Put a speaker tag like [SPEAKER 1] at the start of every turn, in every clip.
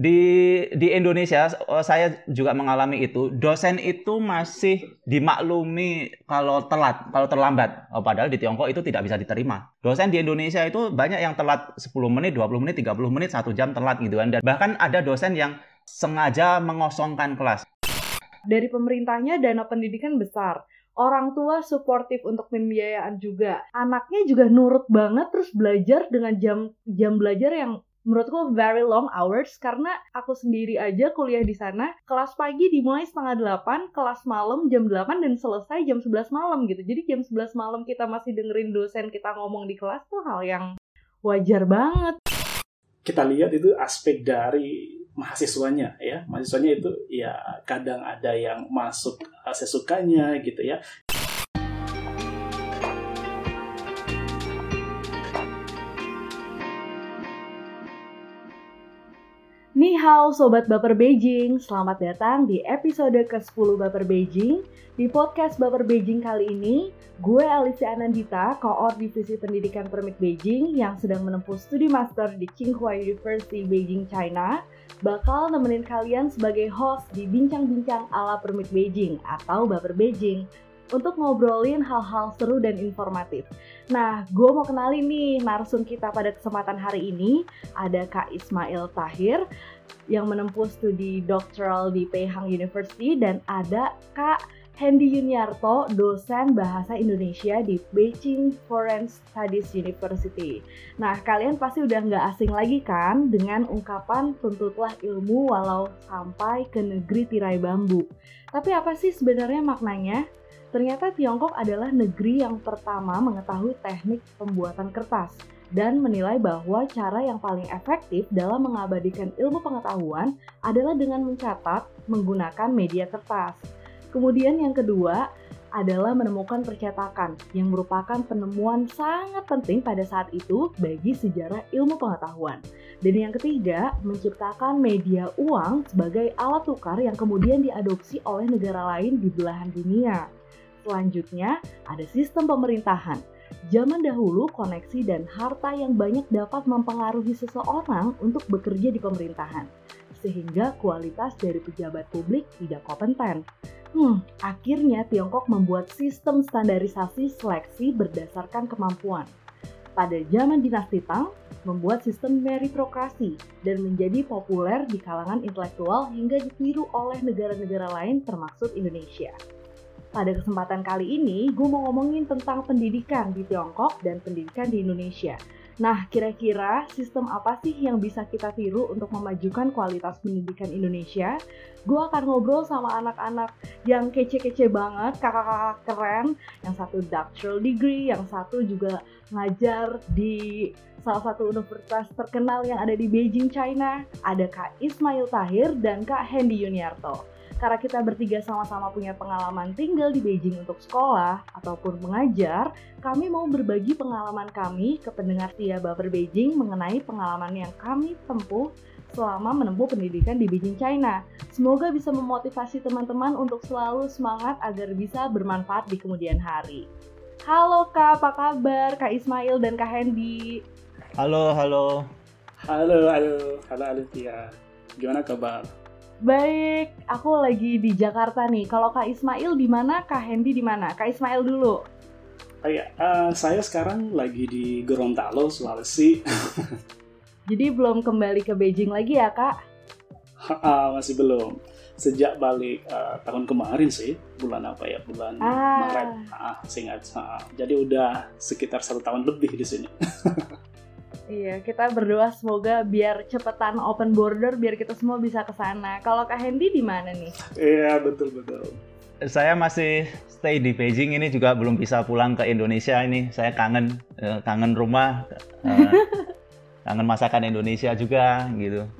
[SPEAKER 1] di di Indonesia eh, saya juga mengalami itu. Dosen itu masih dimaklumi kalau telat kalau terlambat. Oh, padahal di Tiongkok itu tidak bisa diterima. Dosen di Indonesia itu banyak yang telat 10 menit 20 menit 30 menit satu jam telat gitu kan. Dan bahkan ada dosen yang sengaja mengosongkan kelas.
[SPEAKER 2] Dari pemerintahnya dana pendidikan besar. Orang tua suportif untuk pembiayaan juga. Anaknya juga nurut banget terus belajar dengan jam jam belajar yang menurutku very long hours karena aku sendiri aja kuliah di sana kelas pagi dimulai setengah delapan kelas malam jam delapan dan selesai jam sebelas malam gitu. Jadi jam sebelas malam kita masih dengerin dosen kita ngomong di kelas tuh hal yang wajar banget.
[SPEAKER 3] Kita lihat itu aspek dari mahasiswanya ya. Mahasiswanya itu ya kadang ada yang masuk sesukanya gitu ya
[SPEAKER 2] Ni hao Sobat Baper Beijing, selamat datang di episode ke-10 Baper Beijing. Di podcast Baper Beijing kali ini, gue Alicia Anandita, koor Divisi Pendidikan Permit Beijing yang sedang menempuh studi master di Tsinghua University Beijing, China, bakal nemenin kalian sebagai host di Bincang-Bincang ala Permit Beijing atau Baper Beijing untuk ngobrolin hal-hal seru dan informatif. Nah, gue mau kenalin nih narsum kita pada kesempatan hari ini. Ada Kak Ismail Tahir yang menempuh studi doktoral di Peihang University dan ada Kak Hendy Yuniarto, dosen bahasa Indonesia di Beijing Foreign Studies University. Nah, kalian pasti udah nggak asing lagi kan dengan ungkapan tuntutlah ilmu walau sampai ke negeri tirai bambu. Tapi apa sih sebenarnya maknanya? Ternyata Tiongkok adalah negeri yang pertama mengetahui teknik pembuatan kertas dan menilai bahwa cara yang paling efektif dalam mengabadikan ilmu pengetahuan adalah dengan mencatat menggunakan media kertas. Kemudian yang kedua adalah menemukan percetakan yang merupakan penemuan sangat penting pada saat itu bagi sejarah ilmu pengetahuan. Dan yang ketiga, menciptakan media uang sebagai alat tukar yang kemudian diadopsi oleh negara lain di belahan dunia. Selanjutnya, ada sistem pemerintahan. Zaman dahulu, koneksi dan harta yang banyak dapat mempengaruhi seseorang untuk bekerja di pemerintahan, sehingga kualitas dari pejabat publik tidak kompeten. Hmm, akhirnya Tiongkok membuat sistem standarisasi seleksi berdasarkan kemampuan. Pada zaman dinasti Tang, membuat sistem meritokrasi dan menjadi populer di kalangan intelektual hingga ditiru oleh negara-negara lain termasuk Indonesia. Pada kesempatan kali ini, gue mau ngomongin tentang pendidikan di Tiongkok dan pendidikan di Indonesia. Nah, kira-kira sistem apa sih yang bisa kita tiru untuk memajukan kualitas pendidikan Indonesia? Gue akan ngobrol sama anak-anak yang kece-kece banget, kakak-kakak keren, yang satu doctoral degree, yang satu juga ngajar di salah satu universitas terkenal yang ada di Beijing, China. Ada Kak Ismail Tahir dan Kak Hendy Yuniarto karena kita bertiga sama-sama punya pengalaman tinggal di Beijing untuk sekolah ataupun mengajar, kami mau berbagi pengalaman kami ke pendengar setia Baper Beijing mengenai pengalaman yang kami tempuh selama menempuh pendidikan di Beijing, China. Semoga bisa memotivasi teman-teman untuk selalu semangat agar bisa bermanfaat di kemudian hari. Halo Kak, apa kabar? Kak Ismail dan Kak Hendy.
[SPEAKER 1] halo halo
[SPEAKER 3] halo halo halo Alicia gimana kabar
[SPEAKER 2] Baik, aku lagi di Jakarta nih. Kalau Kak Ismail di mana? Kak Hendy di mana? Kak Ismail dulu.
[SPEAKER 3] Oh iya, uh, saya sekarang lagi di Gorontalo, Sulawesi.
[SPEAKER 2] Jadi belum kembali ke Beijing lagi ya, Kak?
[SPEAKER 3] uh, masih belum. Sejak balik uh, tahun kemarin sih, bulan apa ya? Bulan ah. Maret. Ah, singkat. Uh, jadi udah sekitar satu tahun lebih di sini.
[SPEAKER 2] Iya, kita berdoa semoga biar cepetan open border biar kita semua bisa ke sana. Kalau Kak Hendy di mana nih?
[SPEAKER 3] Iya, betul betul.
[SPEAKER 1] Saya masih stay di Beijing ini juga belum bisa pulang ke Indonesia ini. Saya kangen eh, kangen rumah, eh, kangen masakan Indonesia juga gitu.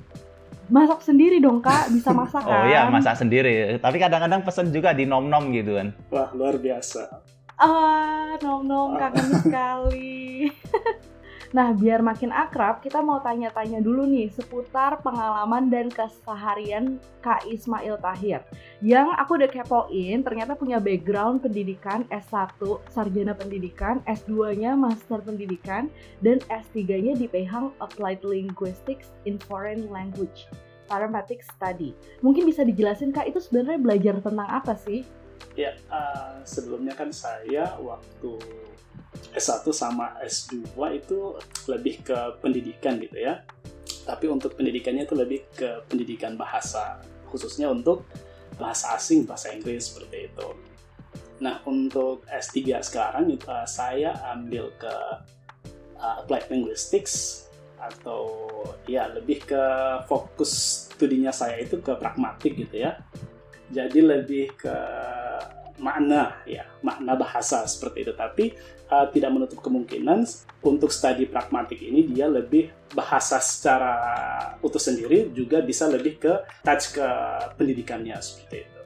[SPEAKER 2] Masak sendiri dong kak, bisa masak kan?
[SPEAKER 1] Oh iya, masak sendiri. Tapi kadang-kadang pesen juga di nom-nom gitu kan.
[SPEAKER 3] Wah, luar biasa.
[SPEAKER 2] Ah, nom-nom kangen sekali. Nah, biar makin akrab, kita mau tanya-tanya dulu nih seputar pengalaman dan keseharian Kak Ismail Tahir. Yang aku udah kepoin, ternyata punya background pendidikan S1, sarjana pendidikan, S2-nya master pendidikan, dan S3-nya di Pehang Applied Linguistics in Foreign Language. Paramedic Study. Mungkin bisa dijelasin Kak, itu sebenarnya belajar tentang apa sih?
[SPEAKER 3] Ya, uh, sebelumnya kan saya waktu S1 sama S2 itu lebih ke pendidikan gitu ya. Tapi untuk pendidikannya itu lebih ke pendidikan bahasa, khususnya untuk bahasa asing, bahasa Inggris seperti itu. Nah, untuk S3 sekarang uh, saya ambil ke uh, Applied Linguistics atau ya lebih ke fokus studinya saya itu ke pragmatik gitu ya. Jadi lebih ke makna ya, makna bahasa seperti itu. Tapi uh, tidak menutup kemungkinan untuk studi pragmatik ini dia lebih bahasa secara utuh sendiri juga bisa lebih ke touch ke pendidikannya seperti itu.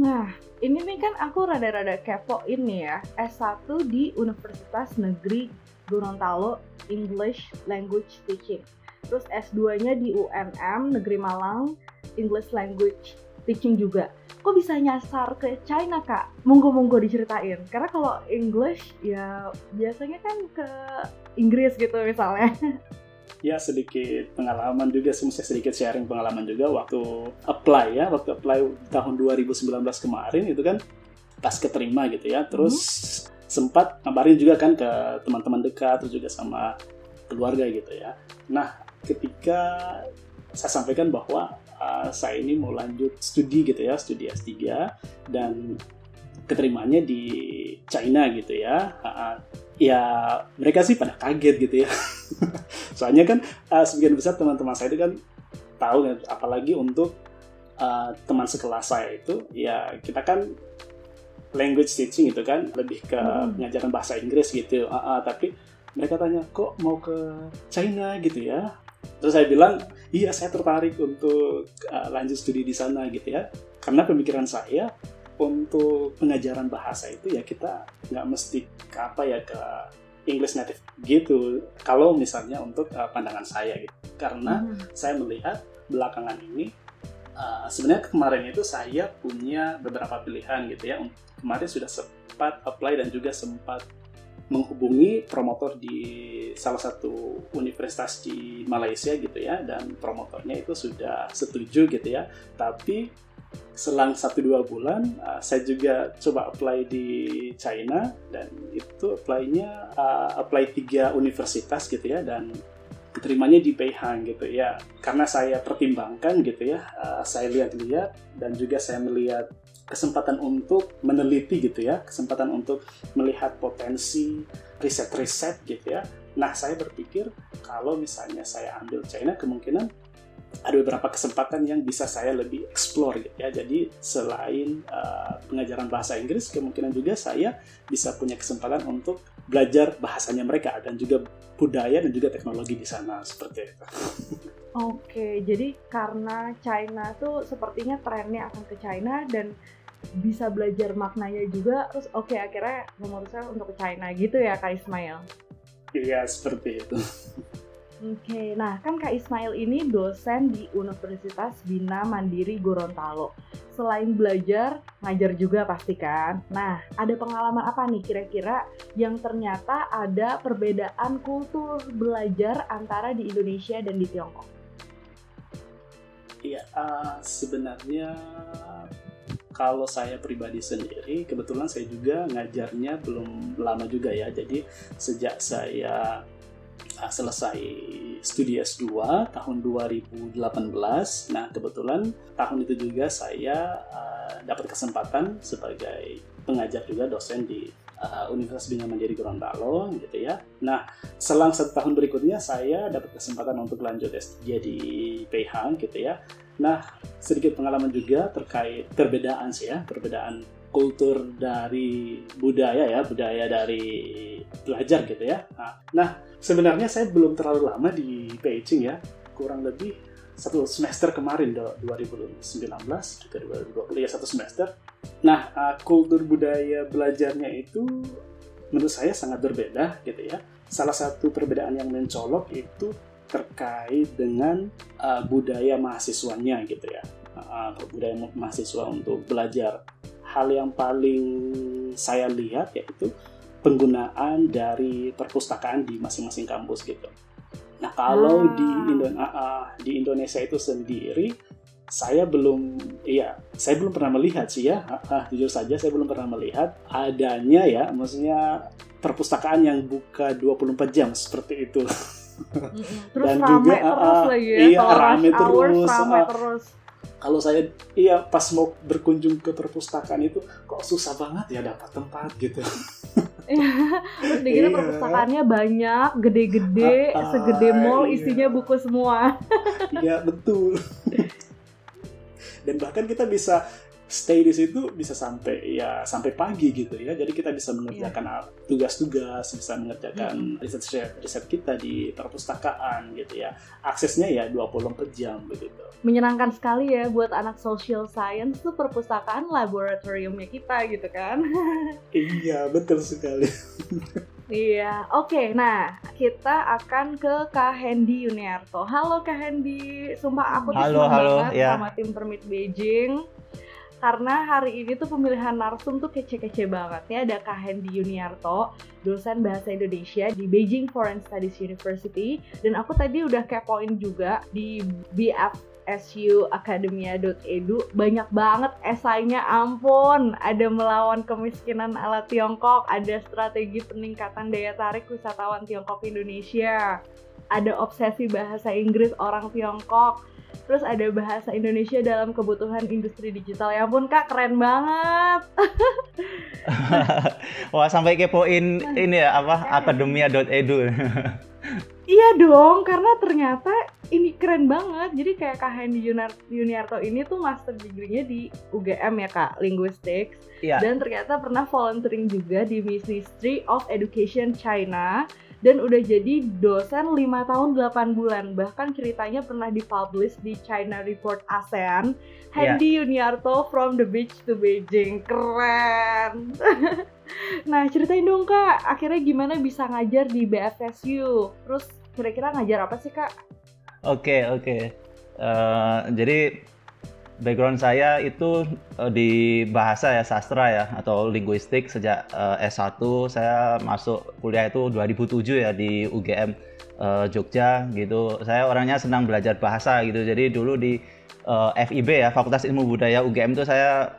[SPEAKER 2] Nah, ini nih kan aku rada-rada kepo ini ya. S1 di Universitas Negeri Gorontalo English Language Teaching. Terus S2-nya di UNM Negeri Malang English Language Teaching juga. Kok bisa nyasar ke China, Kak? Monggo-monggo diceritain. Karena kalau English ya biasanya kan ke Inggris gitu misalnya.
[SPEAKER 3] ya sedikit pengalaman juga sih, sedikit sharing pengalaman juga waktu apply ya, waktu apply tahun 2019 kemarin itu kan pas keterima gitu ya, terus hmm. sempat ngabarin juga kan ke teman-teman dekat, terus juga sama keluarga gitu ya. Nah, ketika saya sampaikan bahwa uh, saya ini mau lanjut studi gitu ya, studi S3 dan keterimanya di China gitu ya. Uh, ya mereka sih pada kaget gitu ya. Soalnya kan uh, sebagian besar teman-teman saya itu kan tahu kan, apalagi untuk uh, teman sekelas saya itu ya kita kan language teaching itu kan lebih ke hmm. pengajaran bahasa Inggris gitu. Uh, uh, tapi mereka tanya kok mau ke China gitu ya. Terus saya bilang iya saya tertarik untuk uh, lanjut studi di sana gitu ya. Karena pemikiran saya untuk pengajaran bahasa itu ya kita nggak mesti ke apa ya ke English native gitu kalau misalnya untuk uh, pandangan saya gitu karena hmm. saya melihat belakangan ini uh, sebenarnya kemarin itu saya punya beberapa pilihan gitu ya kemarin sudah sempat apply dan juga sempat menghubungi promotor di salah satu universitas di Malaysia gitu ya dan promotornya itu sudah setuju gitu ya. Tapi selang satu dua bulan uh, saya juga coba apply di China dan itu apply-nya uh, apply tiga universitas gitu ya dan keterimanya di Peihang gitu ya. Karena saya pertimbangkan gitu ya uh, saya lihat-lihat dan juga saya melihat kesempatan untuk meneliti gitu ya kesempatan untuk melihat potensi riset-riset gitu ya nah saya berpikir kalau misalnya saya ambil China kemungkinan ada beberapa kesempatan yang bisa saya lebih explore gitu ya. Jadi selain uh, pengajaran bahasa Inggris, kemungkinan juga saya bisa punya kesempatan untuk belajar bahasanya mereka dan juga budaya dan juga teknologi di sana seperti itu.
[SPEAKER 2] Oke, jadi karena China tuh sepertinya trennya akan ke China dan bisa belajar maknanya juga, terus oke okay, akhirnya memutuskan untuk ke China gitu ya Kak Ismail?
[SPEAKER 3] Iya, seperti itu.
[SPEAKER 2] Oke, nah kan Kak Ismail ini dosen di Universitas Bina Mandiri Gorontalo. Selain belajar, ngajar juga pasti kan? Nah, ada pengalaman apa nih kira-kira yang ternyata ada perbedaan kultur belajar antara di Indonesia dan di Tiongkok?
[SPEAKER 3] Iya, uh, sebenarnya kalau saya pribadi sendiri, kebetulan saya juga ngajarnya belum lama juga ya. Jadi sejak saya uh, selesai studi S2 tahun 2018. Nah, kebetulan tahun itu juga saya uh, dapat kesempatan sebagai pengajar juga dosen di uh, Universitas Bina Mandiri Gorontalo gitu ya. Nah, selang satu tahun berikutnya saya dapat kesempatan untuk lanjut S3 di Peihang gitu ya. Nah, sedikit pengalaman juga terkait perbedaan sih ya, perbedaan kultur dari budaya ya, budaya dari belajar gitu ya. Nah, nah sebenarnya saya belum terlalu lama di Beijing ya, kurang lebih satu semester kemarin 2019 juga 2020 ya satu semester. Nah, uh, kultur budaya belajarnya itu menurut saya sangat berbeda gitu ya. Salah satu perbedaan yang mencolok itu terkait dengan uh, budaya mahasiswanya gitu ya. Uh, budaya mahasiswa untuk belajar. Hal yang paling saya lihat yaitu penggunaan dari perpustakaan di masing-masing kampus gitu. Nah kalau
[SPEAKER 2] Ah.
[SPEAKER 3] di Indo ah, ah, di Indonesia itu sendiri saya belum iya saya belum pernah melihat sih ya ah, jujur saja saya belum pernah melihat adanya ya maksudnya perpustakaan yang buka 24 jam seperti itu.
[SPEAKER 2] Terus
[SPEAKER 3] Dan
[SPEAKER 2] rame
[SPEAKER 3] juga,
[SPEAKER 2] terus
[SPEAKER 3] ah,
[SPEAKER 2] lagi ya.
[SPEAKER 3] iya,
[SPEAKER 2] Kalau
[SPEAKER 3] rame
[SPEAKER 2] rush
[SPEAKER 3] terus,
[SPEAKER 2] rame
[SPEAKER 3] ah.
[SPEAKER 2] terus.
[SPEAKER 3] Kalau saya iya pas mau berkunjung ke perpustakaan itu kok susah banget ya dapat tempat gitu.
[SPEAKER 2] Terus dikira
[SPEAKER 3] Iya.
[SPEAKER 2] perpustakaannya banyak, gede-gede,
[SPEAKER 3] Ah, ah,
[SPEAKER 2] segede mall
[SPEAKER 3] iya.
[SPEAKER 2] isinya buku semua.
[SPEAKER 3] Iya betul. Dan bahkan kita bisa stay di situ bisa sampai ya sampai pagi gitu ya. Jadi kita bisa mengerjakan
[SPEAKER 2] Iya.
[SPEAKER 3] tugas-tugas, bisa mengerjakan riset riset kita di perpustakaan gitu ya. Aksesnya ya 24 jam begitu.
[SPEAKER 2] Menyenangkan sekali ya buat anak social science tuh perpustakaan laboratoriumnya kita gitu kan.
[SPEAKER 3] Iya betul sekali.
[SPEAKER 2] Iya, oke. Nah, kita akan ke Kak Hendy Yuniarto. Halo Kak Hendy, sumpah aku tuh
[SPEAKER 1] Halo,
[SPEAKER 2] senang
[SPEAKER 1] halo,
[SPEAKER 2] banget
[SPEAKER 1] ya.
[SPEAKER 2] sama tim Permit Beijing. Karena hari ini tuh pemilihan narsum tuh kece-kece banget ya. Ada Kak Hendy Yuniarto, dosen bahasa Indonesia di Beijing Foreign Studies University. Dan aku tadi udah kepoin juga di bfsuacademia.edu banyak banget esainya ampun ada melawan kemiskinan ala Tiongkok ada strategi peningkatan daya tarik wisatawan Tiongkok Indonesia ada obsesi bahasa Inggris orang Tiongkok terus ada bahasa Indonesia dalam kebutuhan industri digital ya ampun kak keren banget
[SPEAKER 1] Wah sampai kepoin ini ya apa akademia.edu.
[SPEAKER 2] Iya dong, karena ternyata ini keren banget. Jadi kayak Kak Hendy Yunar- Yuniarto ini tuh master degree-nya di UGM ya Kak, Linguistics.
[SPEAKER 1] Iya.
[SPEAKER 2] Dan ternyata pernah volunteering juga di Ministry of Education China. Dan udah jadi dosen 5 tahun 8 bulan. Bahkan ceritanya pernah dipublish di China Report ASEAN.
[SPEAKER 1] Iya.
[SPEAKER 2] Hendy Yuniarto from the beach to Beijing. Keren. nah ceritain dong Kak, akhirnya gimana bisa ngajar di BFSU? Terus kira-kira ngajar apa sih Kak?
[SPEAKER 1] Oke oke. Eh, jadi background saya itu eh, di bahasa ya sastra ya atau linguistik sejak eh, S1 saya masuk kuliah itu 2007 ya di UGM eh, Jogja gitu. Saya orangnya senang belajar bahasa gitu. Jadi dulu di eh, FIB ya Fakultas Ilmu Budaya UGM itu saya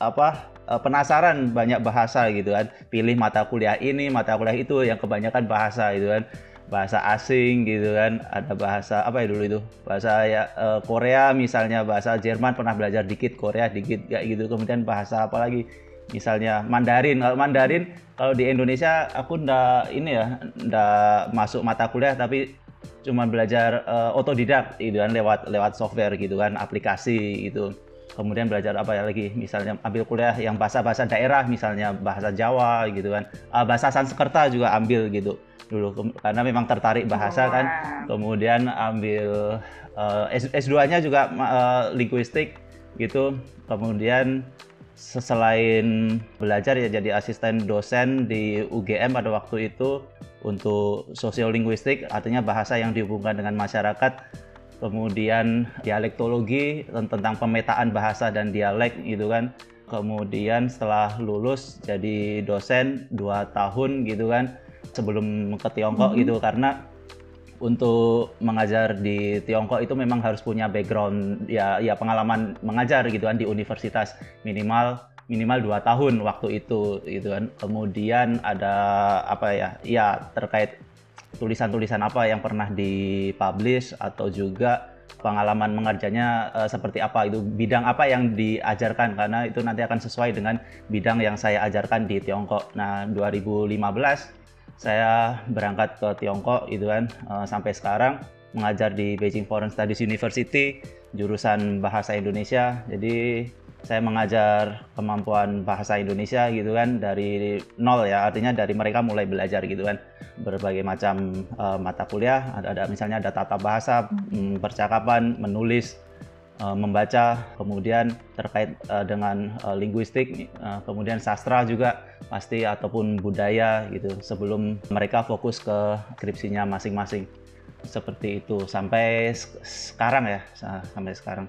[SPEAKER 1] apa penasaran banyak bahasa gitu kan. Pilih mata kuliah ini, mata kuliah itu yang kebanyakan bahasa gitu kan bahasa asing gitu kan. Ada bahasa apa ya dulu itu? Bahasa ya eh, Korea misalnya bahasa Jerman pernah belajar dikit Korea dikit kayak gitu. Kemudian bahasa apa lagi? Misalnya Mandarin. Kalau Mandarin kalau di Indonesia aku ndak ini ya ndak masuk mata kuliah tapi cuma belajar eh, otodidak gitu kan lewat lewat software gitu kan aplikasi gitu. Kemudian belajar apa ya lagi? Misalnya ambil kuliah yang bahasa-bahasa daerah misalnya bahasa Jawa gitu kan. Ah, bahasa Sanskerta juga ambil gitu dulu. Karena memang tertarik bahasa kan. Kemudian ambil eh, S- S2-nya juga eh, linguistik gitu. Kemudian se- selain belajar ya jadi asisten dosen di UGM pada waktu itu untuk sosiolinguistik artinya bahasa yang dihubungkan dengan masyarakat. Kemudian dialektologi ten- tentang pemetaan bahasa dan dialek gitu kan. Kemudian setelah lulus jadi dosen dua tahun gitu kan sebelum ke Tiongkok
[SPEAKER 2] Mhm.
[SPEAKER 1] gitu karena untuk mengajar di Tiongkok itu memang harus punya background ya ya pengalaman mengajar gitu kan di universitas minimal minimal dua tahun waktu itu gitu kan kemudian ada apa ya ya terkait tulisan-tulisan apa yang pernah dipublish atau juga pengalaman mengerjanya eh, seperti apa itu bidang apa yang diajarkan karena itu nanti akan sesuai dengan bidang yang saya ajarkan di Tiongkok. Nah 2015 saya berangkat ke Tiongkok itu kan eh, sampai sekarang mengajar di Beijing Foreign Studies University jurusan bahasa Indonesia. Jadi saya mengajar kemampuan bahasa Indonesia gitu kan dari nol ya. Artinya dari mereka mulai belajar gitu kan berbagai macam eh, mata kuliah. Ada, ada misalnya ada tata bahasa mm, percakapan menulis eh, membaca kemudian terkait eh, dengan eh, linguistik kemudian sastra juga pasti ataupun budaya gitu sebelum mereka fokus ke skripsinya masing-masing seperti itu sampai sek- sekarang ya sa- sampai sekarang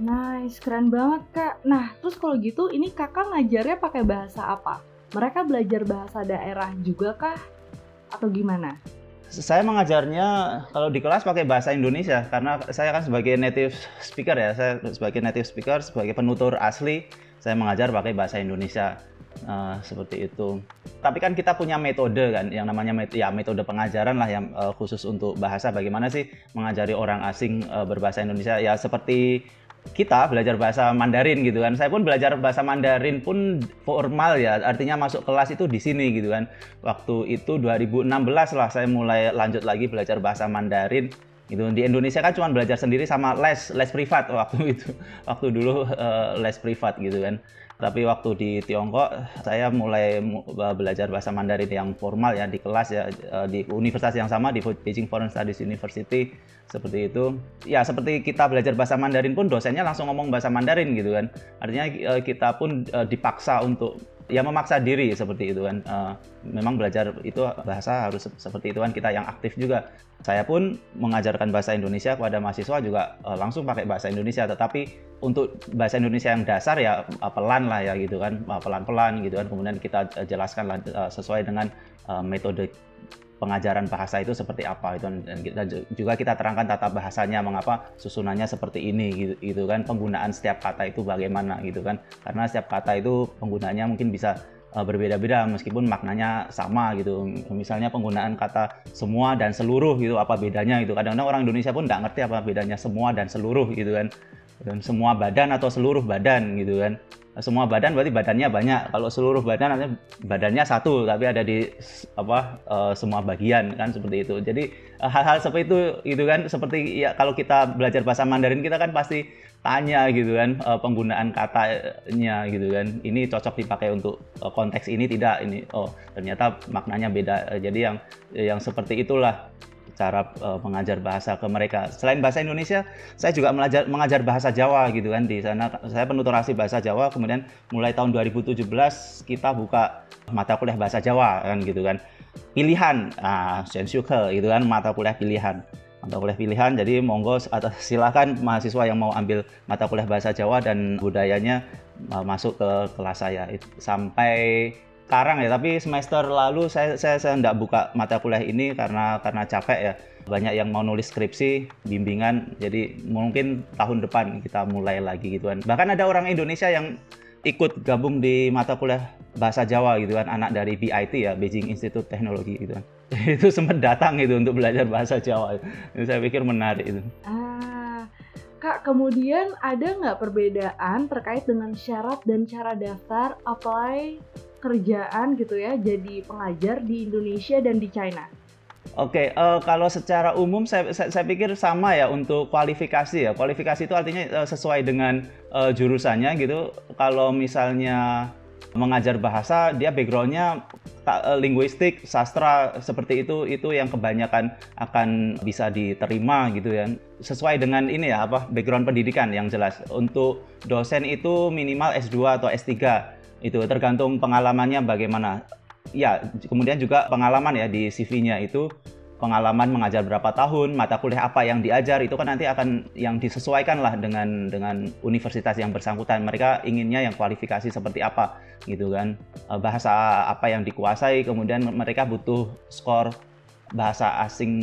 [SPEAKER 2] Nice, keren banget kak. Nah, terus kalau gitu ini kakak ngajarnya pakai bahasa apa? Mereka belajar bahasa daerah juga kah? Atau gimana?
[SPEAKER 1] Saya mengajarnya kalau di kelas pakai bahasa Indonesia karena saya kan sebagai native speaker ya, saya sebagai native speaker, sebagai penutur asli, saya mengajar pakai bahasa Indonesia. Uh, seperti itu. Tapi kan kita punya metode kan, yang namanya met ya metode pengajaran lah yang uh, khusus untuk bahasa. Bagaimana sih mengajari orang asing uh, berbahasa Indonesia? Ya seperti kita belajar bahasa Mandarin gitu kan. Saya pun belajar bahasa Mandarin pun formal ya, artinya masuk kelas itu di sini gitu kan. Waktu itu 2016 lah saya mulai lanjut lagi belajar bahasa Mandarin gitu. Di Indonesia kan cuma belajar sendiri sama les les privat waktu itu. Waktu dulu uh, les privat gitu kan. Tapi waktu di Tiongkok saya mulai belajar bahasa Mandarin yang formal ya di kelas ya eh, di universitas yang sama di Beijing Foreign Studies University seperti itu. Ya seperti kita belajar bahasa Mandarin pun dosennya langsung ngomong bahasa Mandarin gitu kan. Artinya eh, kita pun eh, dipaksa untuk ya memaksa diri seperti itu kan. memang belajar itu bahasa harus seperti itu kan kita yang aktif juga. Saya pun mengajarkan bahasa Indonesia kepada mahasiswa juga langsung pakai bahasa Indonesia tetapi untuk bahasa Indonesia yang dasar ya uh, pelan lah ya gitu kan uh, pelan-pelan gitu kan kemudian kita uh, jelaskan lah sesuai dengan metode pengajaran bahasa itu seperti apa itu. Dan juga kita terangkan tata bahasanya mengapa susunannya seperti ini gitu, gitu kan. Penggunaan setiap kata itu bagaimana gitu kan. Karena setiap kata itu penggunaannya mungkin bisa berbeda-beda meskipun maknanya sama gitu. Misalnya penggunaan kata semua dan seluruh gitu apa bedanya gitu. Kadang-kadang orang Indonesia pun nggak ngerti apa bedanya semua dan seluruh gitu kan dan semua badan atau seluruh badan gitu kan. Semua badan berarti badannya banyak. Kalau seluruh badan artinya badannya satu tapi ada di apa uh, semua bagian kan seperti itu. Jadi eh, hal-hal uh, seperti itu itu kan seperti ya kalau kita belajar bahasa Mandarin kita kan pasti tanya gitu kan uh, penggunaan katanya gitu kan. Ini cocok dipakai untuk konteks ini tidak? Ini oh ternyata maknanya beda. Jadi yang yang seperti itulah cara uh, mengajar bahasa ke mereka. Selain bahasa Indonesia, saya juga mengajar, mengajar bahasa Jawa gitu kan di sana. Saya penuturasi bahasa Jawa, kemudian mulai tahun 2017 kita buka mata kuliah bahasa Jawa kan gitu kan. Pilihan, ah, Shensyuke gitu kan mata kuliah pilihan. Mata kuliah pilihan, jadi monggo atas silakan mahasiswa yang mau ambil mata kuliah bahasa Jawa dan budayanya uh, masuk ke kelas saya sampai sekarang ya tapi semester lalu saya saya saya enggak buka mata kuliah ini karena karena capek ya. Banyak yang mau nulis skripsi bimbingan jadi mungkin tahun depan kita mulai lagi gitu kan. Bahkan ada orang Indonesia yang ikut gabung di mata kuliah bahasa Jawa gitu kan anak dari BIT ya Beijing Institute Teknologi gitu kan. Itu sempat datang itu untuk belajar bahasa Jawa. Itu saya pikir menarik itu.
[SPEAKER 2] Ah Kak, kemudian ada nggak perbedaan terkait dengan syarat dan cara daftar apply kerjaan gitu ya jadi pengajar di Indonesia dan di China?
[SPEAKER 1] Oke, okay, uh, eh, kalau secara umum saya, saya, saya pikir sama ya untuk kualifikasi ya. Kualifikasi itu artinya uh, sesuai dengan uh, jurusannya gitu. Kalau misalnya mengajar bahasa, dia backgroundnya uh, linguistik, sastra seperti itu, itu yang kebanyakan akan bisa diterima gitu ya. Sesuai dengan ini ya apa background pendidikan yang jelas. Untuk dosen itu minimal S2 atau S3 itu tergantung pengalamannya bagaimana ya kemudian juga pengalaman ya di CV-nya itu pengalaman mengajar berapa tahun, mata kuliah apa yang diajar itu kan nanti akan yang disesuaikan lah dengan dengan universitas yang bersangkutan. Mereka inginnya yang kualifikasi seperti apa gitu kan. Eh, bahasa apa yang dikuasai, kemudian mereka butuh skor bahasa asing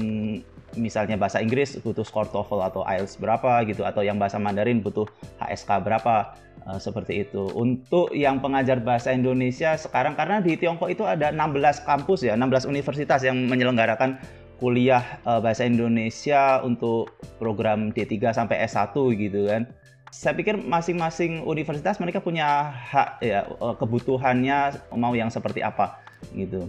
[SPEAKER 1] misalnya bahasa Inggris butuh skor TOEFL atau IELTS berapa gitu atau yang bahasa Mandarin butuh HSK berapa uh, seperti itu. Untuk yang pengajar bahasa Indonesia sekarang karena di Tiongkok itu ada 16 kampus ya, 16 universitas yang menyelenggarakan kuliah uh, bahasa Indonesia untuk program D3 sampai S1 gitu kan. Saya pikir masing-masing universitas mereka punya hak ya eh, kebutuhannya mau yang seperti apa gitu.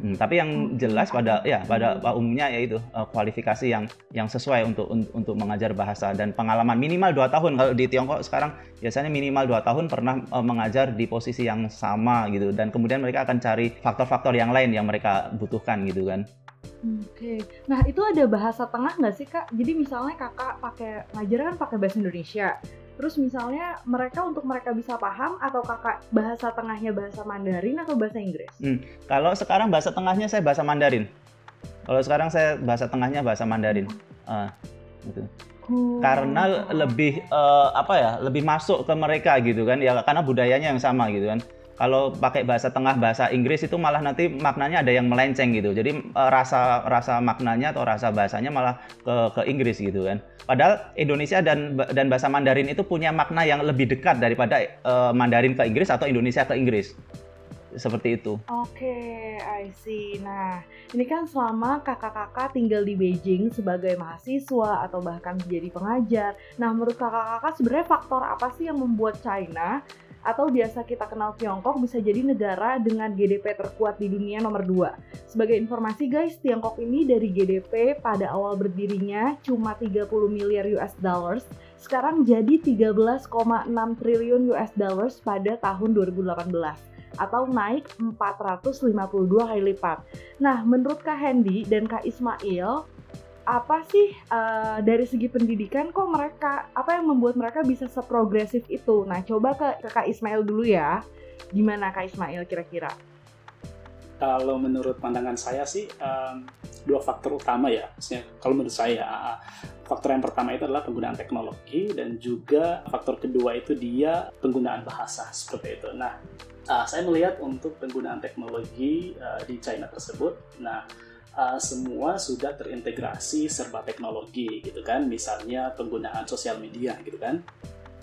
[SPEAKER 1] Hmm, tapi yang jelas pada ya pada umumnya yaitu uh, kualifikasi yang yang sesuai untuk un, untuk mengajar bahasa dan pengalaman minimal dua tahun kalau di Tiongkok sekarang biasanya minimal dua tahun pernah uh, mengajar di posisi yang sama gitu dan kemudian mereka akan cari faktor-faktor yang lain yang mereka butuhkan gitu kan.
[SPEAKER 2] Oke, nah itu ada bahasa tengah nggak sih kak? Jadi misalnya kakak pakai ngajar kan pakai bahasa Indonesia, Terus misalnya mereka untuk mereka bisa paham atau kakak bahasa tengahnya bahasa Mandarin atau bahasa Inggris?
[SPEAKER 1] Hmm. Kalau sekarang bahasa tengahnya saya bahasa Mandarin. Kalau sekarang saya bahasa tengahnya bahasa Mandarin. Uh, gitu. Oh. Karena lebih uh, apa ya, lebih masuk ke mereka gitu kan, ya karena budayanya yang sama gitu kan. Kalau pakai bahasa tengah bahasa Inggris itu malah nanti maknanya ada yang melenceng gitu. Jadi uh, rasa rasa maknanya atau rasa bahasanya malah ke ke Inggris gitu kan. Padahal Indonesia dan dan bahasa Mandarin itu punya makna yang lebih dekat daripada uh, Mandarin ke Inggris atau Indonesia ke Inggris seperti itu.
[SPEAKER 2] Oke, okay, I see. Nah, ini kan selama kakak-kakak tinggal di Beijing sebagai mahasiswa atau bahkan menjadi pengajar. Nah, menurut kakak-kakak sebenarnya faktor apa sih yang membuat China atau biasa kita kenal Tiongkok bisa jadi negara dengan GDP terkuat di dunia nomor 2. Sebagai informasi guys, Tiongkok ini dari GDP pada awal berdirinya cuma 30 miliar US dollars, sekarang jadi 13,6 triliun US dollars pada tahun 2018 atau naik 452 kali lipat. Nah, menurut Kak Hendy dan Kak Ismail, apa sih uh, dari segi pendidikan kok mereka apa yang membuat mereka bisa seprogresif itu? Nah, coba ke, ke Kak Ismail dulu ya. Gimana Kak Ismail kira-kira?
[SPEAKER 3] Kalau menurut pandangan saya sih um, dua faktor utama ya. Maksudnya kalau menurut saya uh, faktor yang pertama itu adalah penggunaan teknologi dan juga faktor kedua itu dia penggunaan bahasa seperti itu. Nah, uh, saya melihat untuk penggunaan teknologi uh, di China tersebut, nah uh, semua sudah terintegrasi serba teknologi gitu kan. Misalnya penggunaan sosial media gitu kan.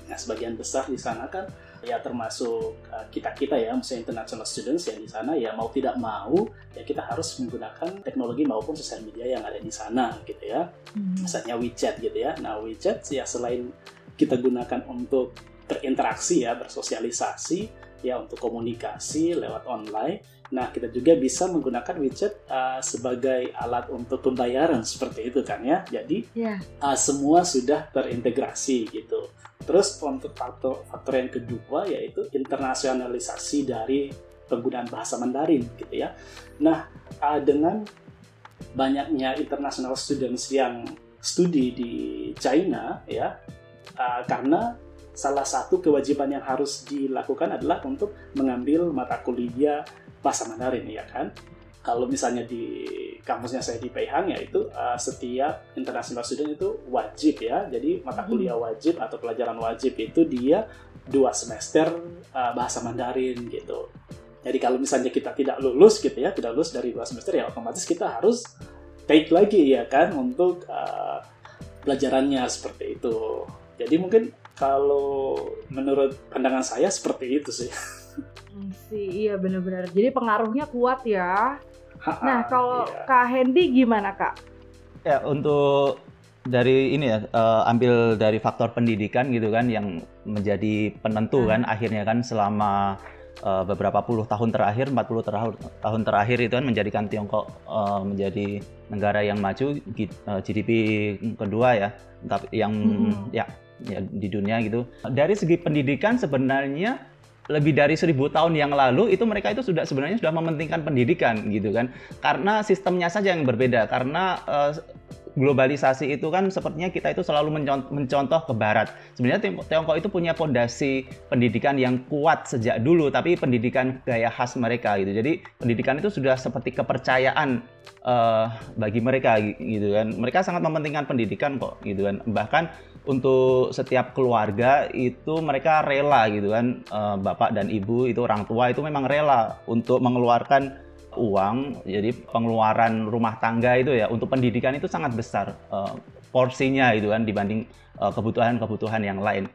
[SPEAKER 3] Nah sebagian besar di sana kan ya termasuk uh, kita kita ya misalnya international students yang di sana ya mau tidak mau ya kita harus menggunakan teknologi maupun sosial media yang ada di sana gitu ya. Hmm. misalnya WeChat gitu ya. Nah WeChat ya selain kita gunakan untuk berinteraksi ya bersosialisasi ya untuk komunikasi lewat online Nah, kita juga bisa menggunakan widget uh, sebagai alat untuk pembayaran seperti itu kan ya. Jadi yeah. uh, semua sudah terintegrasi gitu. Terus untuk faktor faktor yang kedua yaitu internasionalisasi dari penggunaan bahasa Mandarin gitu ya. Nah, uh, dengan banyaknya international students yang studi di China ya, uh, karena salah satu kewajiban yang harus dilakukan adalah untuk mengambil mata kuliah bahasa Mandarin ya kan? Kalau misalnya di kampusnya saya di Peihang ya itu uh, setiap international student itu wajib ya. Jadi mata hmm. kuliah wajib atau pelajaran wajib itu dia dua semester uh, bahasa Mandarin gitu. Jadi kalau misalnya kita tidak lulus gitu ya tidak lulus dari dua semester ya otomatis kita harus take lagi ya kan untuk uh, pelajarannya seperti itu. Jadi mungkin kalau menurut pandangan saya seperti itu sih
[SPEAKER 2] sih, iya benar-benar. Jadi pengaruhnya kuat ya. nah, kalau iya. Kak Hendy gimana Kak?
[SPEAKER 1] Ya, untuk dari ini ya, uh, ambil dari faktor pendidikan gitu kan yang menjadi penentu hmm. kan akhirnya kan selama uh, beberapa puluh tahun terakhir, 40 tahun, tahun terakhir itu kan menjadikan Tiongkok uh, menjadi negara yang maju uh, GDP kedua ya, tapi yang hmm. ya ya di dunia gitu. Dari segi pendidikan sebenarnya lebih dari seribu tahun yang lalu itu mereka itu sudah sebenarnya sudah mementingkan pendidikan gitu kan karena sistemnya saja yang berbeda karena uh, globalisasi itu kan sepertinya kita itu selalu mencontoh ke barat. Sebenarnya Tiongkok itu punya fondasi pendidikan yang kuat sejak dulu, tapi pendidikan gaya khas mereka gitu. Jadi pendidikan itu sudah seperti kepercayaan uh, bagi mereka gitu kan. Mereka sangat mementingkan pendidikan kok gitu kan. Bahkan untuk setiap keluarga itu mereka rela gitu kan. Uh, bapak dan ibu itu orang tua itu memang rela untuk mengeluarkan uang. Jadi pengeluaran rumah tangga itu ya untuk pendidikan itu sangat besar uh, porsinya itu kan dibanding kebutuhan-kebutuhan uh, yang lain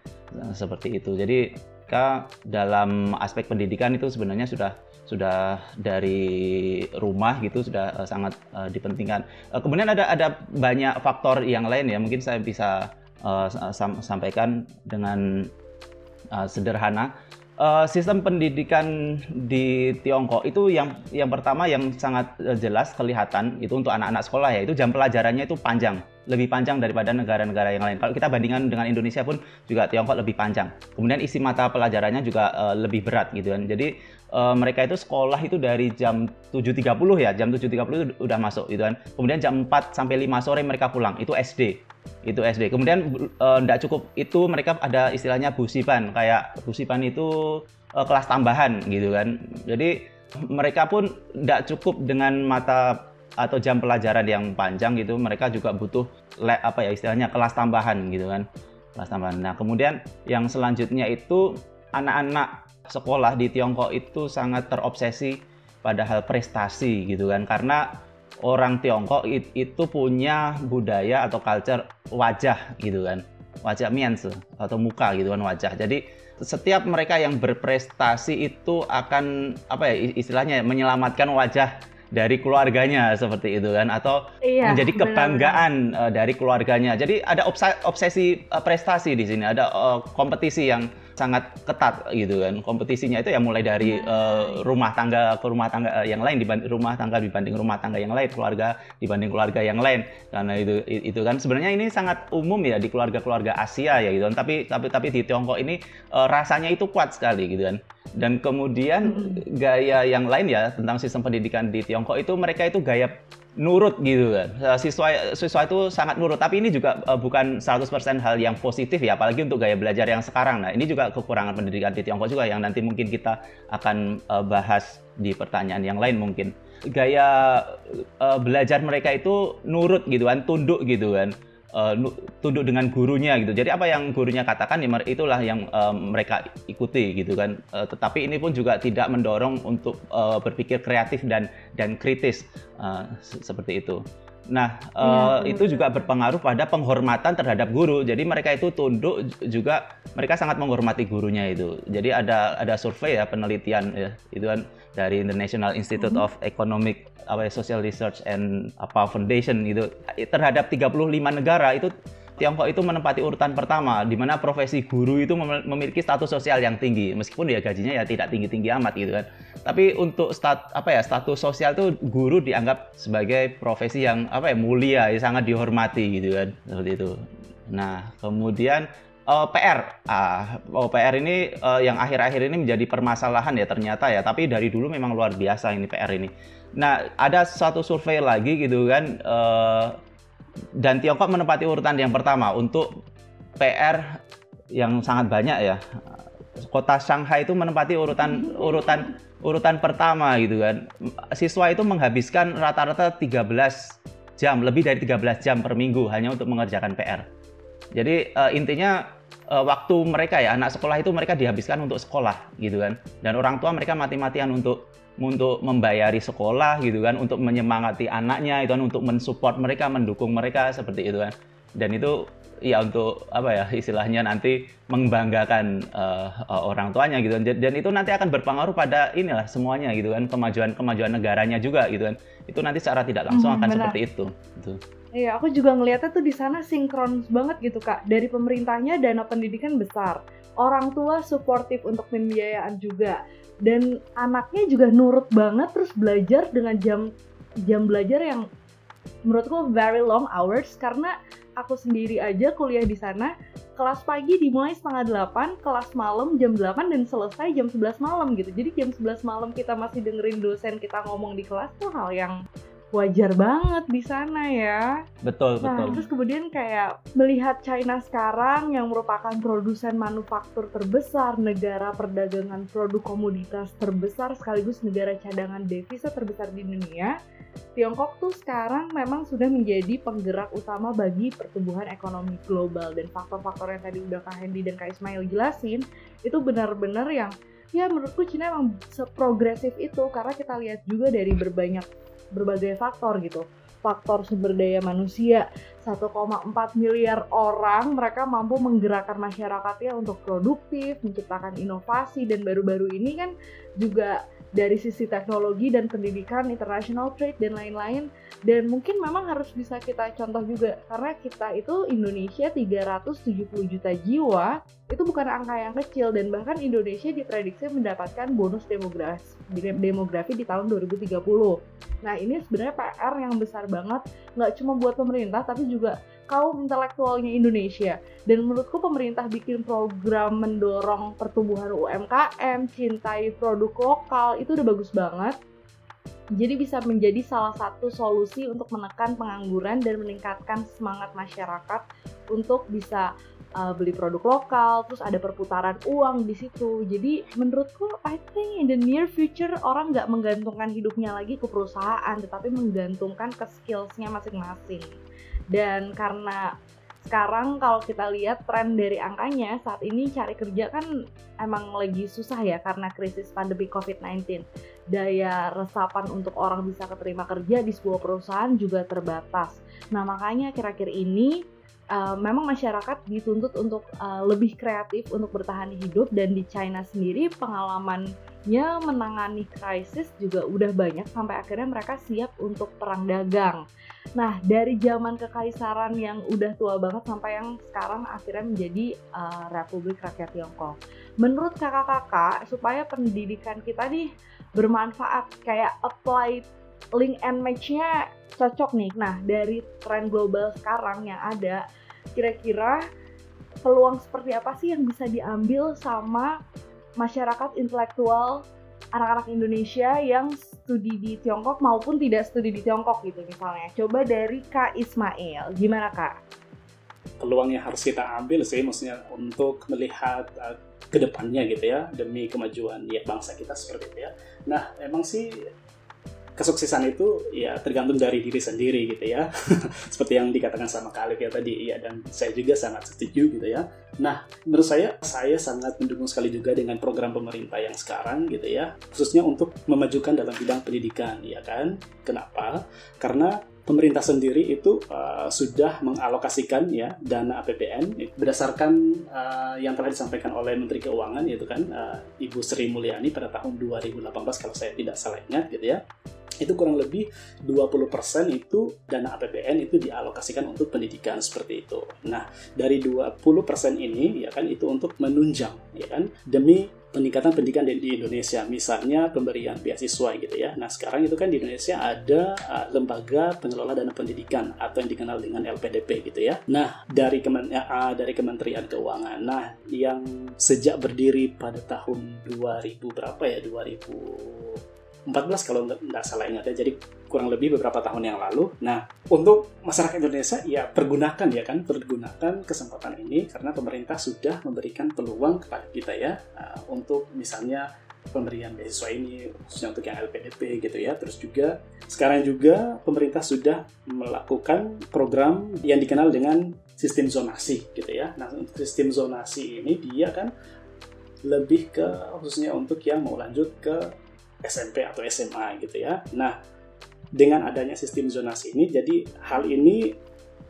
[SPEAKER 1] seperti itu. Jadi kita dalam aspek pendidikan itu sebenarnya sudah sudah dari rumah gitu sudah sangat dipentingkan. Uh, kemudian ada ada banyak faktor yang lain ya mungkin saya bisa sam sampaikan dengan uh, sederhana. Uh, sistem pendidikan di Tiongkok itu yang yang pertama yang sangat jelas kelihatan itu untuk anak-anak sekolah ya itu jam pelajarannya itu panjang lebih panjang daripada negara-negara yang lain. Kalau kita bandingkan dengan Indonesia pun juga Tiongkok lebih panjang. Kemudian isi mata pelajarannya juga uh, lebih berat gitu kan. Jadi uh, mereka itu sekolah itu dari jam 7.30 ya, jam 7.30 itu udah masuk gitu kan. Kemudian jam 4 sampai 5 sore mereka pulang. Itu SD itu SD. Kemudian tidak uh, cukup itu mereka ada istilahnya busipan kayak busipan itu uh, kelas tambahan gitu kan. Jadi mereka pun tidak cukup dengan mata atau jam pelajaran yang panjang gitu. Mereka juga butuh le, apa ya istilahnya kelas tambahan gitu kan. Kelas tambahan. Nah kemudian yang selanjutnya itu anak-anak sekolah di Tiongkok itu sangat terobsesi pada hal prestasi gitu kan karena orang Tiongkok itu punya budaya atau culture wajah gitu kan wajah mians atau muka gitu kan wajah jadi setiap mereka yang berprestasi itu akan apa ya istilahnya menyelamatkan wajah dari keluarganya seperti itu kan atau iya, menjadi kebanggaan benar, benar. dari keluarganya. Jadi ada obsesi uh, prestasi di sini, ada uh, kompetisi yang sangat ketat gitu kan. Kompetisinya itu ya mulai dari uh, rumah tangga ke rumah tangga yang lain dibanding rumah tangga dibanding rumah tangga yang lain, keluarga dibanding keluarga yang lain. Karena itu itu kan sebenarnya ini sangat umum ya di keluarga-keluarga Asia ya gitu kan. Tapi tapi tapi di Tiongkok ini uh, rasanya itu kuat sekali gitu kan. Dan kemudian gaya yang lain ya tentang sistem pendidikan di Tiongkok itu mereka itu gaya nurut gitu kan. Eh, siswa siswa itu sangat nurut, tapi ini juga uh, bukan 100% hal yang positif ya, apalagi untuk gaya belajar yang sekarang. Nah, ini juga kekurangan pendidikan di Tiongkok juga yang nanti mungkin kita akan uh, bahas di pertanyaan yang lain mungkin. Gaya uh, belajar mereka itu nurut gitu kan, tunduk gitu kan uh, tunduk dengan gurunya gitu. Jadi apa yang gurunya katakan ya itulah yang uh, mereka ikuti gitu kan. Uh, tetapi ini pun juga tidak mendorong untuk uh, berpikir kreatif dan dan kritis uh, seperti itu. Nah, uh, ya, itu juga berpengaruh pada penghormatan terhadap guru. Jadi mereka itu tunduk juga mereka sangat menghormati gurunya itu. Jadi ada ada survei ya penelitian ya itu kan dari International Institute mm -hmm. of Economic apa ya, Social Research and apa Foundation itu terhadap 35 negara itu Tiongkok itu menempati urutan pertama di mana profesi guru itu memiliki status sosial yang tinggi meskipun ya gajinya ya tidak tinggi-tinggi amat gitu kan. Tapi untuk stat apa ya status sosial itu guru dianggap sebagai profesi yang apa ya mulia, ya, sangat dihormati gitu kan seperti itu. Nah, kemudian uh, PR. Ah, oh, PR ini uh, yang akhir-akhir ini menjadi permasalahan ya ternyata ya, tapi dari dulu memang luar biasa ini PR ini. Nah, ada satu survei lagi gitu kan, uh, dan Tiongkok menempati urutan yang pertama untuk PR yang sangat banyak ya. Kota Shanghai itu menempati urutan urutan urutan pertama gitu kan. Siswa itu menghabiskan rata-rata 13 jam, lebih dari 13 jam per minggu hanya untuk mengerjakan PR. Jadi uh, intinya uh, waktu mereka ya anak sekolah itu mereka dihabiskan untuk sekolah gitu kan. Dan orang tua mereka mati-matian untuk untuk membayari sekolah gitu kan, untuk menyemangati anaknya itu kan, untuk mensupport mereka, mendukung mereka seperti itu kan. Dan itu ya untuk apa ya istilahnya nanti membanggakan uh, orang tuanya gitu kan. Dan itu nanti akan berpengaruh pada inilah semuanya gitu kan, kemajuan kemajuan negaranya juga gitu kan. Itu nanti secara tidak langsung hmm, akan benar. seperti itu. Gitu.
[SPEAKER 2] Iya, aku juga ngeliatnya tuh di sana sinkron banget gitu kak. Dari pemerintahnya dana pendidikan besar, orang tua suportif untuk pembiayaan juga dan anaknya juga nurut banget terus belajar dengan jam jam belajar yang menurutku very long hours karena aku sendiri aja kuliah di sana kelas pagi dimulai setengah delapan, kelas malam jam 8 dan selesai jam 11 malam gitu. Jadi jam 11 malam kita masih dengerin dosen kita ngomong di kelas tuh hal yang wajar banget di sana ya.
[SPEAKER 1] Betul, nah,
[SPEAKER 2] betul. Terus kemudian kayak melihat China sekarang yang merupakan produsen manufaktur terbesar, negara perdagangan produk komoditas terbesar sekaligus negara cadangan devisa terbesar di dunia. Tiongkok tuh sekarang memang sudah menjadi penggerak utama bagi pertumbuhan ekonomi global dan faktor-faktor yang tadi udah Kak Hendy dan Kak Ismail jelasin itu benar-benar yang ya menurutku Cina emang seprogresif itu karena kita lihat juga dari berbanyak berbagai faktor gitu. Faktor sumber daya manusia 1,4 miliar orang mereka mampu menggerakkan masyarakatnya untuk produktif menciptakan inovasi dan baru-baru ini kan juga dari sisi teknologi dan pendidikan international trade dan lain-lain. Dan mungkin memang harus bisa kita contoh juga karena kita itu Indonesia 370 juta jiwa itu bukan angka yang kecil dan bahkan Indonesia diprediksi mendapatkan bonus demografi demografi di tahun 2030 nah ini sebenarnya PR yang besar banget nggak cuma buat pemerintah tapi juga kaum intelektualnya Indonesia. Dan menurutku pemerintah bikin program mendorong pertumbuhan UMKM, cintai produk lokal, itu udah bagus banget. Jadi bisa menjadi salah satu solusi untuk menekan pengangguran dan meningkatkan semangat masyarakat untuk bisa uh, beli produk lokal, terus ada perputaran uang di situ. Jadi menurutku, I think in the near future orang nggak menggantungkan hidupnya lagi ke perusahaan, tetapi menggantungkan ke skillsnya masing-masing dan karena sekarang kalau kita lihat tren dari angkanya saat ini cari kerja kan emang lagi susah ya karena krisis pandemi COVID-19. Daya resapan untuk orang bisa keterima kerja di sebuah perusahaan juga terbatas. Nah makanya kira-kira ini uh, memang masyarakat dituntut untuk uh, lebih kreatif untuk bertahan hidup dan di China sendiri pengalamannya menangani krisis juga udah banyak sampai akhirnya mereka siap untuk perang dagang. Nah, dari zaman kekaisaran yang udah tua banget sampai yang sekarang akhirnya menjadi uh, Republik Rakyat Tiongkok. Menurut kakak-kakak, supaya pendidikan kita nih bermanfaat, kayak apply link and match-nya cocok nih. Nah, dari tren global sekarang yang ada, kira-kira peluang seperti apa sih yang bisa diambil sama masyarakat intelektual anak-anak Indonesia yang studi di Tiongkok maupun tidak studi di Tiongkok gitu misalnya. Coba dari Kak Ismail, gimana Kak?
[SPEAKER 3] Peluang yang harus kita ambil sih maksudnya untuk melihat uh, ke depannya gitu ya demi kemajuan ya bangsa kita seperti itu ya. Nah, emang sih kesuksesan itu ya tergantung dari diri sendiri gitu ya. Seperti yang dikatakan sama Khalif ya tadi ya dan saya juga sangat setuju gitu ya. Nah menurut saya saya sangat mendukung sekali juga dengan program pemerintah yang sekarang gitu ya khususnya untuk memajukan dalam bidang pendidikan ya kan? Kenapa? Karena pemerintah sendiri itu uh, sudah mengalokasikan ya dana APBN berdasarkan uh, yang telah disampaikan oleh Menteri Keuangan yaitu kan uh, Ibu Sri Mulyani pada tahun 2018 kalau saya tidak salah ingat gitu ya itu kurang lebih 20% itu dana APBN itu dialokasikan untuk pendidikan seperti itu. Nah, dari 20% ini ya kan itu untuk menunjang ya kan demi peningkatan pendidikan di, Indonesia, misalnya pemberian beasiswa gitu ya. Nah sekarang itu kan di Indonesia ada uh, lembaga pengelola dana pendidikan atau yang dikenal dengan LPDP gitu ya. Nah dari kemen uh, dari Kementerian Keuangan, nah yang sejak berdiri pada tahun 2000 berapa ya 2000 14 kalau nggak salah ingat ya. Jadi kurang lebih beberapa tahun yang lalu. Nah, untuk masyarakat Indonesia ya pergunakan ya kan, pergunakan kesempatan ini karena pemerintah sudah memberikan peluang kepada kita ya uh, untuk misalnya pemberian beasiswa ini khususnya untuk yang LPDP gitu ya. Terus juga sekarang juga pemerintah sudah melakukan program yang dikenal dengan sistem zonasi gitu ya. Nah, untuk sistem zonasi ini dia kan lebih ke khususnya untuk yang mau lanjut ke SMP atau SMA gitu ya. Nah, dengan adanya sistem zonasi ini, jadi hal ini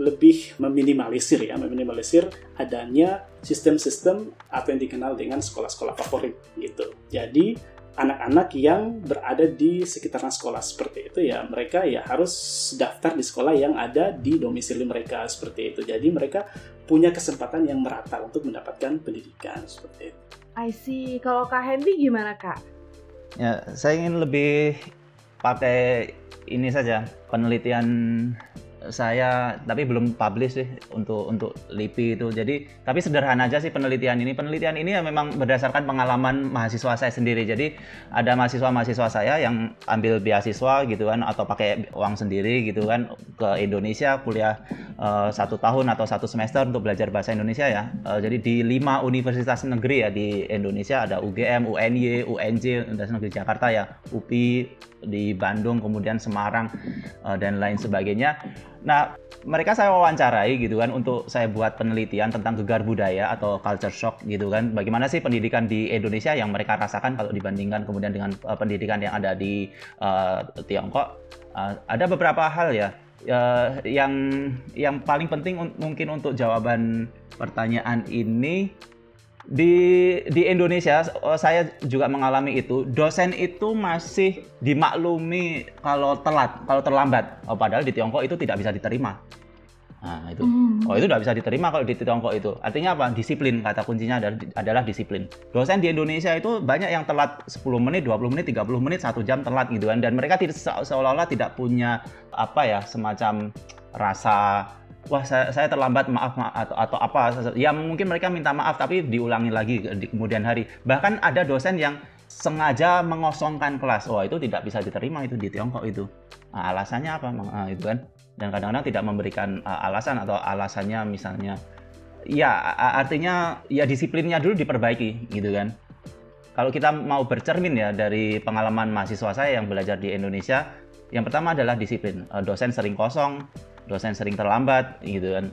[SPEAKER 3] lebih meminimalisir ya, meminimalisir adanya sistem-sistem atau yang dikenal dengan sekolah-sekolah favorit gitu. Jadi anak-anak yang berada di sekitaran sekolah seperti itu ya mereka ya harus daftar di sekolah yang ada di domisili mereka seperti itu. Jadi mereka punya kesempatan yang merata untuk mendapatkan pendidikan seperti itu.
[SPEAKER 2] I see. Kalau Kak Hendy gimana Kak?
[SPEAKER 1] Ya, saya ingin lebih pakai ini saja penelitian saya tapi belum publish sih untuk untuk LIPI itu. Jadi tapi sederhana aja sih penelitian ini. Penelitian ini ya memang berdasarkan pengalaman mahasiswa saya sendiri. Jadi ada mahasiswa-mahasiswa saya yang ambil beasiswa gitu kan atau pakai uang sendiri gitu kan ke Indonesia kuliah uh, satu tahun atau satu semester untuk belajar bahasa Indonesia ya. Uh, jadi di lima universitas negeri ya di Indonesia ada UGM, UNY, UNJ, Universitas Negeri Jakarta ya, UPI di Bandung, kemudian Semarang uh, dan lain sebagainya. Nah, mereka saya wawancarai gitu kan untuk saya buat penelitian tentang gegar budaya atau culture shock gitu kan. Bagaimana sih pendidikan di Indonesia yang mereka rasakan kalau dibandingkan kemudian dengan uh, pendidikan yang ada di uh, Tiongkok. Uh, ada beberapa hal ya uh, yang yang paling penting un mungkin untuk jawaban pertanyaan ini di di Indonesia oh, saya juga mengalami itu. Dosen itu masih dimaklumi kalau telat kalau terlambat. Oh, padahal di Tiongkok itu tidak bisa diterima. Nah itu. Mm. oh itu tidak bisa diterima kalau di Tiongkok itu. Artinya apa? Disiplin kata kuncinya adalah, adalah disiplin. Dosen di Indonesia itu banyak yang telat 10 menit 20 menit 30 menit satu jam telat gitu kan. Dan mereka tidak seolah-olah tidak punya apa ya semacam rasa wah saya, saya terlambat maaf, maaf atau atau apa ya mungkin mereka minta maaf tapi diulangi lagi di kemudian hari. Bahkan ada dosen yang sengaja mengosongkan kelas. Wah itu tidak bisa diterima itu di Tiongkok itu. Nah, alasannya apa? Nah, itu kan. Dan kadang-kadang tidak memberikan uh, alasan atau alasannya misalnya ya artinya ya disiplinnya dulu diperbaiki gitu kan. Kalau kita mau bercermin ya dari pengalaman mahasiswa saya yang belajar di Indonesia yang pertama adalah disiplin. Dosen sering kosong dosen sering terlambat gitu kan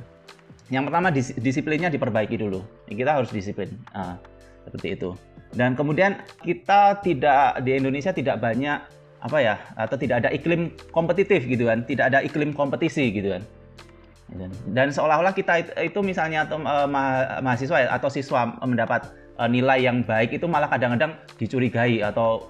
[SPEAKER 1] yang pertama dis disiplinnya diperbaiki dulu. Kita harus disiplin. Nah, seperti itu. Dan kemudian kita tidak di Indonesia tidak banyak apa ya atau tidak ada iklim kompetitif gitu kan, tidak ada iklim kompetisi gitu kan. Dan seolah-olah kita itu, misalnya atau uh, ma mahasiswa atau siswa mendapat uh, nilai yang baik itu malah kadang-kadang dicurigai atau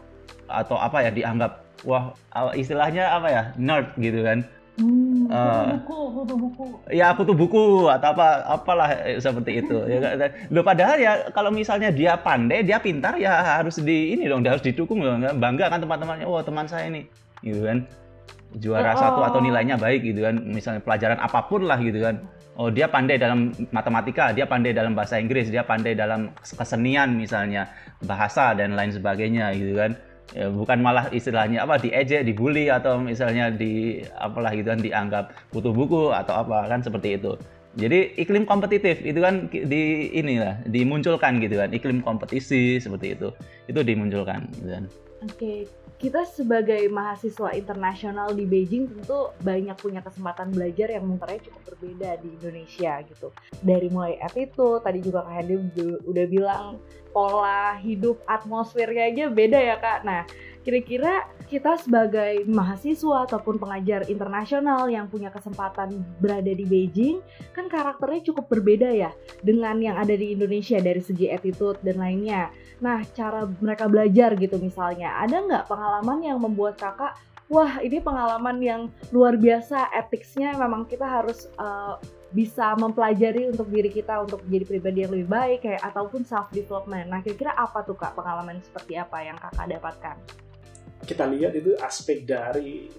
[SPEAKER 1] atau apa ya dianggap wah istilahnya apa ya nerd gitu kan
[SPEAKER 2] Hmm, uh, buku, buku buku.
[SPEAKER 1] Ya, butuh buku atau apa apalah eh, seperti itu. ya, lo padahal ya kalau misalnya dia pandai, dia pintar ya harus di ini dong, dia harus didukung dong. Bangga kan teman-temannya, oh teman saya ini, gitu kan. Juara oh. satu atau nilainya baik gitu kan. Misalnya pelajaran apa pun lah gitu kan. Oh dia pandai dalam matematika, dia pandai dalam bahasa Inggris, dia pandai dalam kesenian misalnya, bahasa dan lain sebagainya gitu kan ya, bukan malah istilahnya apa diejek, dibully atau misalnya di apalah gitu kan dianggap butuh buku atau apa kan seperti itu. Jadi iklim kompetitif itu kan di inilah dimunculkan gitu kan iklim kompetisi seperti itu itu dimunculkan gitu kan.
[SPEAKER 2] Oke, kita sebagai mahasiswa internasional di Beijing tentu banyak punya kesempatan belajar yang menurutnya cukup berbeda di Indonesia gitu. Dari mulai attitude, tadi juga Kak Hendy udah bilang pola hidup atmosfernya aja beda ya Kak. Nah, kira-kira kita sebagai mahasiswa ataupun pengajar internasional yang punya kesempatan berada di Beijing, kan karakternya cukup berbeda ya dengan yang ada di Indonesia dari segi attitude dan lainnya. Nah, cara mereka belajar gitu misalnya, ada nggak pengalaman yang membuat kakak, wah ini pengalaman yang luar biasa, etiknya memang kita harus uh, bisa mempelajari untuk diri kita untuk menjadi pribadi yang lebih baik kayak ataupun self development. Nah, kira-kira apa tuh kak pengalaman seperti apa yang kakak dapatkan?
[SPEAKER 3] Kita lihat itu aspek dari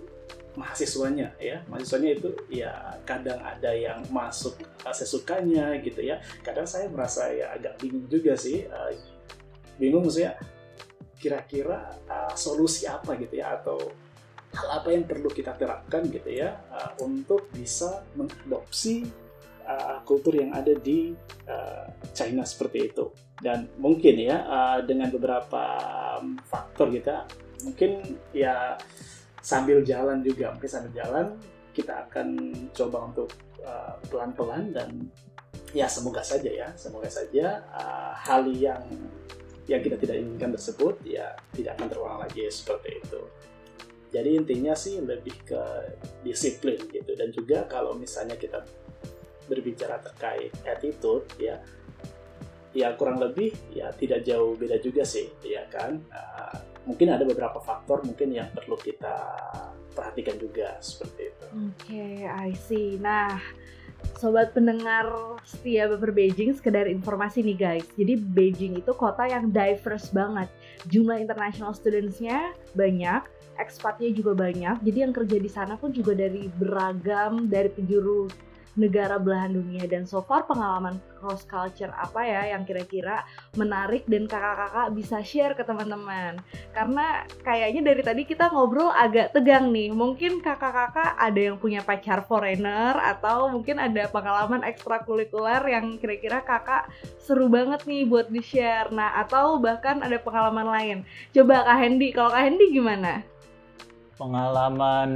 [SPEAKER 3] mahasiswanya ya. Mahasiswanya itu ya kadang ada yang masuk uh, sesukanya gitu ya. Kadang saya merasa ya agak bingung juga sih uh, bingung maksudnya kira-kira uh, solusi apa gitu ya atau hal apa yang perlu kita terapkan gitu ya uh, untuk bisa mengadopsi uh, kultur yang ada di uh, China seperti itu. Dan mungkin ya uh, dengan beberapa faktor kita gitu, mungkin ya sambil jalan juga mungkin sambil jalan kita akan coba untuk pelan-pelan uh, dan ya semoga saja ya semoga saja uh, hal yang yang kita tidak inginkan tersebut ya tidak akan terulang lagi seperti itu. Jadi intinya sih lebih ke disiplin gitu dan juga kalau misalnya kita berbicara terkait attitude ya ya kurang lebih ya tidak jauh beda juga sih ya kan uh, mungkin ada beberapa faktor mungkin yang perlu kita perhatikan juga seperti itu.
[SPEAKER 2] Oke, okay, I see. Nah, Sobat pendengar setia Baper Beijing, sekedar informasi nih guys. Jadi Beijing itu kota yang diverse banget. Jumlah international studentsnya banyak, ekspatnya juga banyak. Jadi yang kerja di sana pun juga dari beragam, dari penjuru negara belahan dunia. Dan so far pengalaman cross culture apa ya yang kira-kira menarik dan kakak-kakak bisa share ke teman-teman? Karena kayaknya dari tadi kita ngobrol agak tegang nih. Mungkin kakak-kakak ada yang punya pacar foreigner atau mungkin ada pengalaman ekstrakurikuler yang kira-kira kakak seru banget nih buat di share nah atau bahkan ada pengalaman lain. Coba kak Hendy kalau kak Hendy gimana
[SPEAKER 1] pengalaman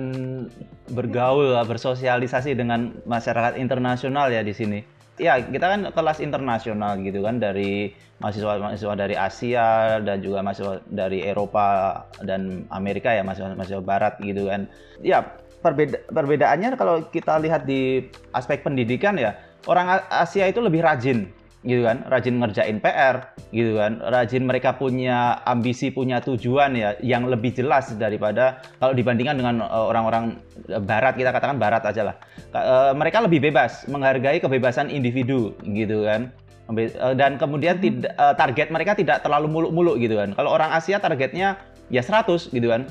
[SPEAKER 1] bergaul, bersosialisasi dengan masyarakat internasional ya di sini. Ya, kita kan kelas internasional gitu kan dari mahasiswa-mahasiswa dari Asia dan juga mahasiswa dari Eropa dan Amerika ya, mahasiswa-mahasiswa barat gitu kan. Ya, perbeda perbedaannya kalau kita lihat di aspek pendidikan ya, orang Asia itu lebih rajin gitu kan rajin ngerjain PR gitu kan. Rajin mereka punya ambisi punya tujuan ya yang lebih jelas daripada kalau dibandingkan dengan eh, orang-orang barat kita katakan barat aja lah. Uh, mereka lebih bebas menghargai kebebasan individu gitu kan. Uh, dan kemudian hmm. tidak target mereka tidak terlalu muluk-muluk gitu kan. Kalau orang Asia targetnya ya 100 gitu kan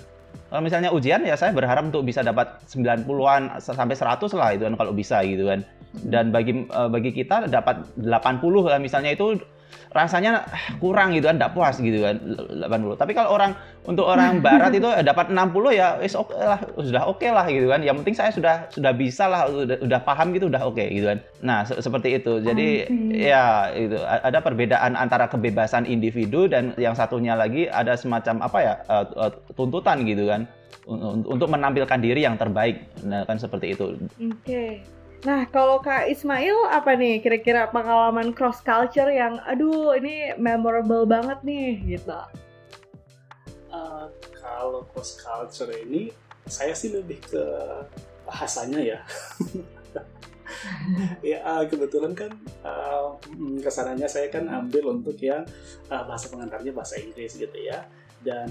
[SPEAKER 1] kalau misalnya ujian ya saya berharap untuk bisa dapat 90-an sampai 100 lah itu kan kalau bisa gitu kan. Dan bagi uh, bagi kita dapat 80 lah misalnya itu rasanya kurang gitu kan, tidak puas gitu kan 80. Tapi kalau orang untuk orang barat itu dapat 60 ya is okay lah, sudah oke okay lah gitu kan. Yang penting saya sudah sudah bisa lah, sudah, sudah paham gitu udah oke okay, gitu kan. Nah, se seperti itu. Jadi ya itu ada perbedaan antara kebebasan individu dan yang satunya lagi ada semacam apa ya uh, uh, tuntutan gitu kan untuk menampilkan diri yang terbaik. Nah, kan seperti itu.
[SPEAKER 2] Oke. Okay. Nah, kalau Kak Ismail apa nih kira-kira pengalaman cross culture yang aduh ini memorable banget nih gitu.
[SPEAKER 3] Uh, kalau cross culture ini saya sih lebih ke bahasanya ya. ya uh, kebetulan kan uh, ke sananya saya kan ambil untuk yang uh, bahasa pengantarnya bahasa Inggris gitu ya dan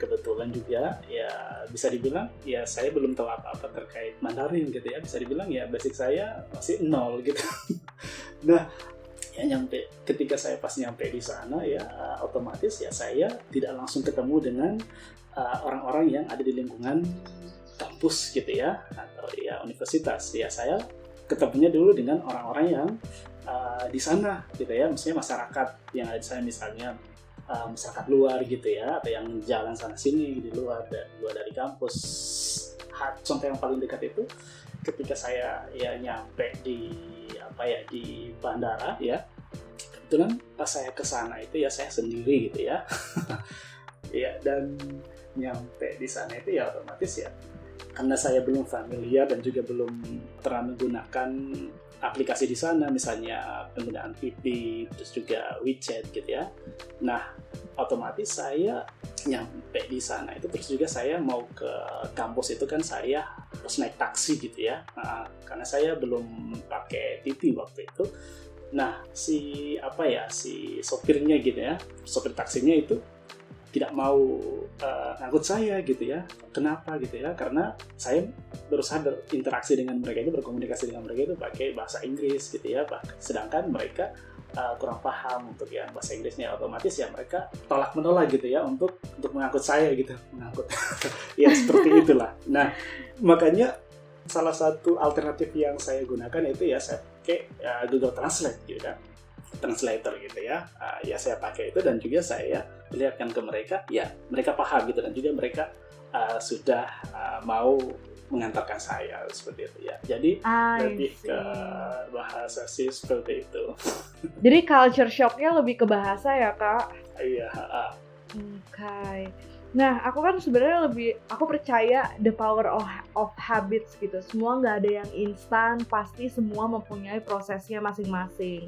[SPEAKER 3] kebetulan juga ya bisa dibilang ya saya belum tahu apa-apa terkait Mandarin gitu ya. Bisa dibilang ya basic saya masih nol gitu. Nah ya nyampe ketika saya pas nyampe di sana ya otomatis ya saya tidak langsung ketemu dengan orang-orang uh, yang ada di lingkungan kampus gitu ya atau ya universitas. Ya saya ketemunya dulu dengan orang-orang yang uh, di sana gitu ya maksudnya masyarakat yang ada di sana misalnya uh, masyarakat luar gitu ya atau yang jalan sana sini di luar dan luar dari kampus. Contoh yang paling dekat itu ketika saya ya nyampe di apa ya di bandara ya kebetulan pas saya ke sana itu ya saya sendiri gitu ya. Ya dan nyampe di sana itu ya otomatis ya karena saya belum familiar dan juga belum pernah menggunakan aplikasi di sana misalnya penggunaan PP terus juga WeChat gitu ya. Nah otomatis saya nyampe di sana itu terus juga saya mau ke kampus itu kan saya harus naik taksi gitu ya. Nah, karena saya belum pakai PP waktu itu. Nah si apa ya si sopirnya gitu ya sopir taksinya itu tidak mau uh, ngangkut saya gitu ya. Kenapa gitu ya? Karena saya berusaha berinteraksi dengan mereka itu berkomunikasi dengan mereka itu pakai bahasa Inggris gitu ya. Sedangkan mereka uh, kurang paham untuk yang bahasa Inggrisnya otomatis ya mereka tolak menolak gitu ya untuk untuk mengangkut saya gitu mengangkut ya seperti itulah. Nah makanya salah satu alternatif yang saya gunakan itu ya saya pakai uh, Google Translate gitu kan translator gitu ya uh, ya saya pakai itu dan juga saya perlihatkan ke mereka ya mereka paham gitu dan juga mereka uh, sudah uh, mau mengantarkan saya seperti itu ya jadi I lebih see. ke bahasa sih seperti itu
[SPEAKER 2] jadi culture shocknya lebih ke bahasa ya kak
[SPEAKER 3] iya
[SPEAKER 2] oke okay. Nah, aku kan sebenarnya lebih aku percaya the power of of habits gitu. Semua nggak ada yang instan, pasti semua mempunyai prosesnya masing-masing.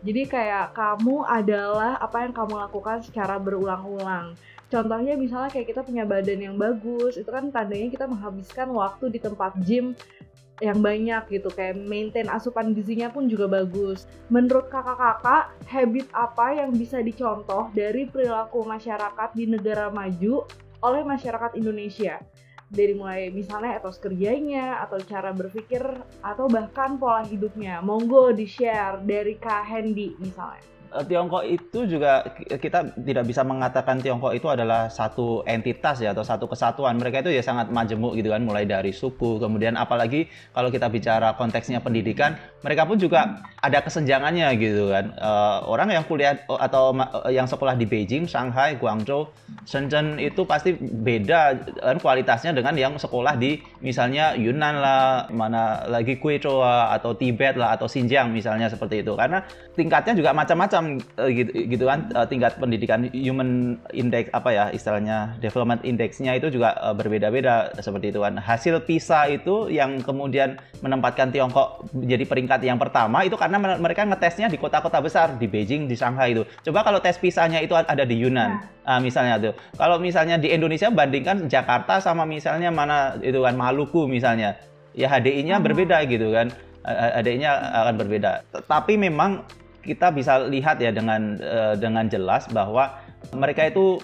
[SPEAKER 2] Jadi kayak kamu adalah apa yang kamu lakukan secara berulang-ulang. Contohnya misalnya kayak kita punya badan yang bagus, itu kan tandanya kita menghabiskan waktu di tempat gym yang banyak gitu kayak maintain asupan gizinya pun juga bagus. Menurut kakak-kakak, habit apa yang bisa dicontoh dari perilaku masyarakat di negara maju oleh masyarakat Indonesia? Dari mulai misalnya etos kerjanya atau cara berpikir atau bahkan pola hidupnya. Monggo di-share dari Kak Hendy misalnya.
[SPEAKER 1] Eh, Tiongkok itu juga kita tidak bisa mengatakan Tiongkok itu adalah satu entitas ya atau satu kesatuan. Mereka itu ya sangat majemuk gitu kan, mulai dari suku, kemudian apalagi kalau kita bicara konteksnya pendidikan, mereka pun juga ada kesenjangannya gitu kan. Uh, orang yang kuliah atau yang sekolah di Beijing, Shanghai, Guangzhou, Shenzhen itu pasti beda kan kualitasnya dengan yang sekolah di misalnya Yunnan lah, mana lagi Guizhou atau Tibet lah atau Xinjiang misalnya seperti itu. Karena tingkatnya juga macam-macam macam uh, gitu, gitu kan uh, tingkat pendidikan human index apa ya istilahnya development indexnya itu juga uh, berbeda-beda seperti itu kan. Hasil PISA itu yang kemudian menempatkan Tiongkok menjadi peringkat yang pertama itu karena mereka ngetesnya di kota-kota besar di Beijing di Shanghai itu. Coba kalau tes PISA-nya itu ada di Yunan uh, misalnya tuh kalau misalnya di Indonesia bandingkan Jakarta sama misalnya mana itu kan Maluku misalnya. Ya HDI-nya hmm. berbeda gitu kan. HDI-nya akan berbeda. Tapi memang kita bisa lihat ya dengan uh, dengan jelas bahwa mereka itu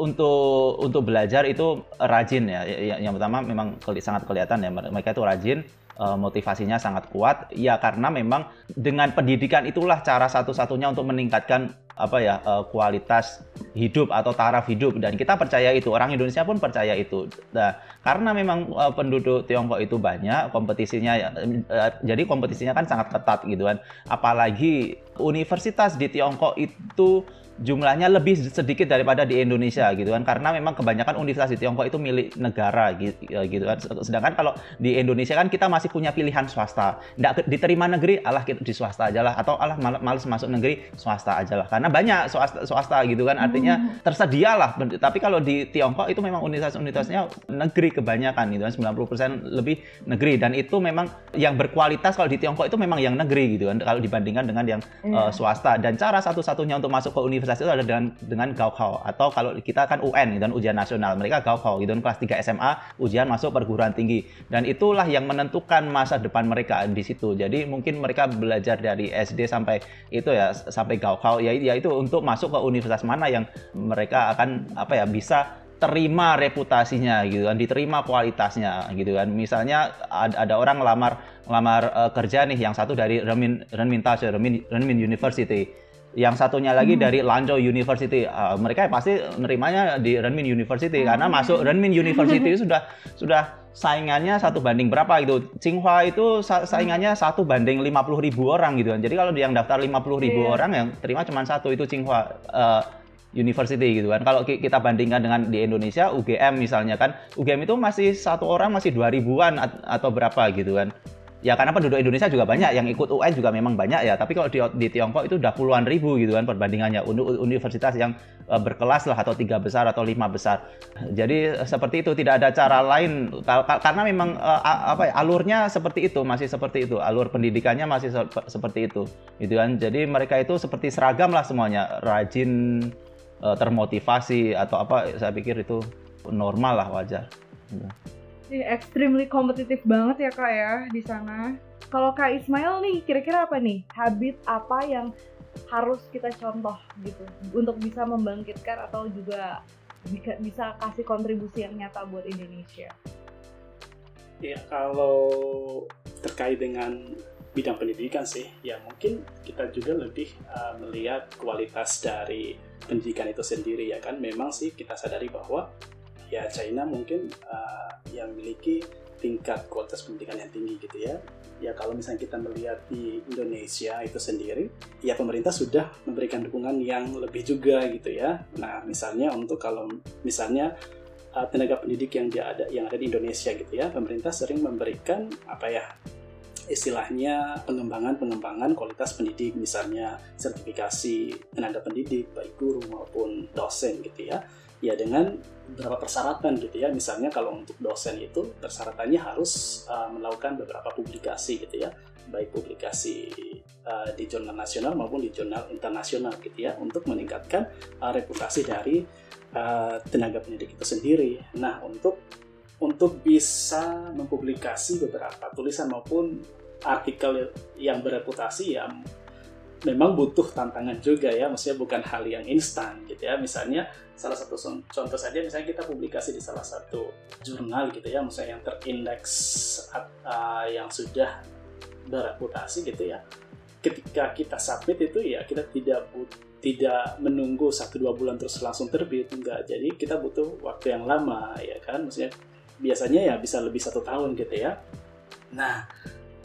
[SPEAKER 1] untuk untuk belajar itu rajin ya. Yang, yang pertama memang sangat kelihatan ya mereka itu rajin uh, motivasinya sangat kuat. Ya karena memang dengan pendidikan itulah cara satu-satunya untuk meningkatkan apa ya uh, kualitas hidup atau taraf hidup. Dan kita percaya itu orang Indonesia pun percaya itu. Nah karena memang uh, penduduk Tiongkok itu banyak kompetisinya jadi kompetisinya kan sangat ketat gitu kan. Apalagi universitas di Tiongkok itu jumlahnya lebih sedikit daripada di Indonesia gitu kan. Karena memang kebanyakan universitas di Tiongkok itu milik negara gitu, gitu kan. Sedangkan kalau di Indonesia kan kita masih punya pilihan swasta. Tidak diterima negeri alah kita di swasta aja lah. Atau alah males masuk negeri swasta aja lah. Karena banyak swasta swasta gitu kan. Artinya hmm. tersedia lah. Tapi kalau di Tiongkok itu memang universitas-universitasnya negeri kebanyakan gitu kan. 90% lebih negeri. Dan itu memang yang berkualitas kalau di Tiongkok itu memang yang negeri gitu kan. Kalau dibandingkan dengan yang uh, swasta. Dan cara satu-satunya untuk masuk ke universitas itu ada dengan dengan Gaokao. Atau kalau kita kan UN dan ujian nasional. Mereka Gaokao gitu kelas 3 SMA ujian masuk perguruan tinggi. Dan itulah yang menentukan masa depan mereka di situ. Jadi mungkin mereka belajar dari SD sampai itu ya sampai Gaokao. Ya, ya itu untuk masuk ke universitas mana yang mereka akan apa ya bisa terima reputasinya gitu kan diterima kualitasnya gitu kan. Misalnya ada, ada orang lamar lamar uh, kerja nih yang satu dari Renmin Renmintas Renmin, Renmin University yang satunya lagi hmm. dari Lanzhou University. Uh, mereka pasti nerimanya di Renmin University hmm. karena masuk Renmin University sudah sudah saingannya satu banding berapa gitu. Tsinghua itu sa saingannya satu banding 50 ribu orang gitu kan. Jadi kalau yang daftar 50 ribu yeah. orang yang terima cuma satu itu Tsinghua uh, University gitu kan. Kalau kita bandingkan dengan di Indonesia UGM misalnya kan, UGM itu masih satu orang masih dua ribuan atau berapa gitu kan ya karena penduduk Indonesia juga banyak yang ikut UN juga memang banyak ya. Tapi kalau di, di Tiongkok itu udah puluhan ribu gitu kan perbandingannya. Universitas yang uh, berkelas lah atau tiga besar atau lima besar. Jadi seperti itu. Tidak ada cara lain. Karena memang uh, apa ya, alurnya seperti itu. Masih seperti itu. Alur pendidikannya masih se seperti itu. Gitu kan. Jadi mereka itu seperti seragam lah semuanya. Rajin termotivasi atau apa saya pikir itu normal lah wajar. Gitu
[SPEAKER 2] extremely kompetitif banget ya kak ya di sana. Kalau kak Ismail nih, kira-kira apa nih habit apa yang harus kita contoh gitu untuk bisa membangkitkan atau juga bisa kasih kontribusi yang nyata buat Indonesia?
[SPEAKER 3] Ya kalau terkait dengan bidang pendidikan sih, ya mungkin kita juga lebih uh, melihat kualitas dari pendidikan itu sendiri ya kan. Memang sih kita sadari bahwa ya China mungkin uh, yang memiliki tingkat kualitas pendidikan yang tinggi gitu ya. Ya kalau misalnya kita melihat di Indonesia itu sendiri, ya pemerintah sudah memberikan dukungan yang lebih juga gitu ya. Nah misalnya untuk kalau misalnya uh, tenaga pendidik yang dia ada yang ada di Indonesia gitu ya, pemerintah sering memberikan apa ya istilahnya pengembangan-pengembangan kualitas pendidik misalnya sertifikasi tenaga pendidik baik guru maupun dosen gitu ya ya dengan beberapa persyaratan gitu ya. Misalnya kalau untuk dosen itu persyaratannya harus uh, melakukan beberapa publikasi gitu ya. Baik publikasi uh, di jurnal nasional maupun di jurnal internasional gitu ya. Untuk meningkatkan uh, reputasi dari uh, tenaga pendidik itu sendiri. Nah untuk untuk bisa mempublikasi beberapa tulisan maupun artikel yang bereputasi ya memang butuh tantangan juga ya, maksudnya bukan hal yang instan gitu ya. Misalnya salah satu contoh saja, misalnya kita publikasi di salah satu jurnal gitu ya, misalnya yang terindeks uh, yang sudah bereputasi gitu ya. Ketika kita submit itu ya kita tidak tidak menunggu satu dua bulan terus langsung terbit enggak jadi kita butuh waktu yang lama ya kan maksudnya biasanya ya bisa lebih satu tahun gitu ya nah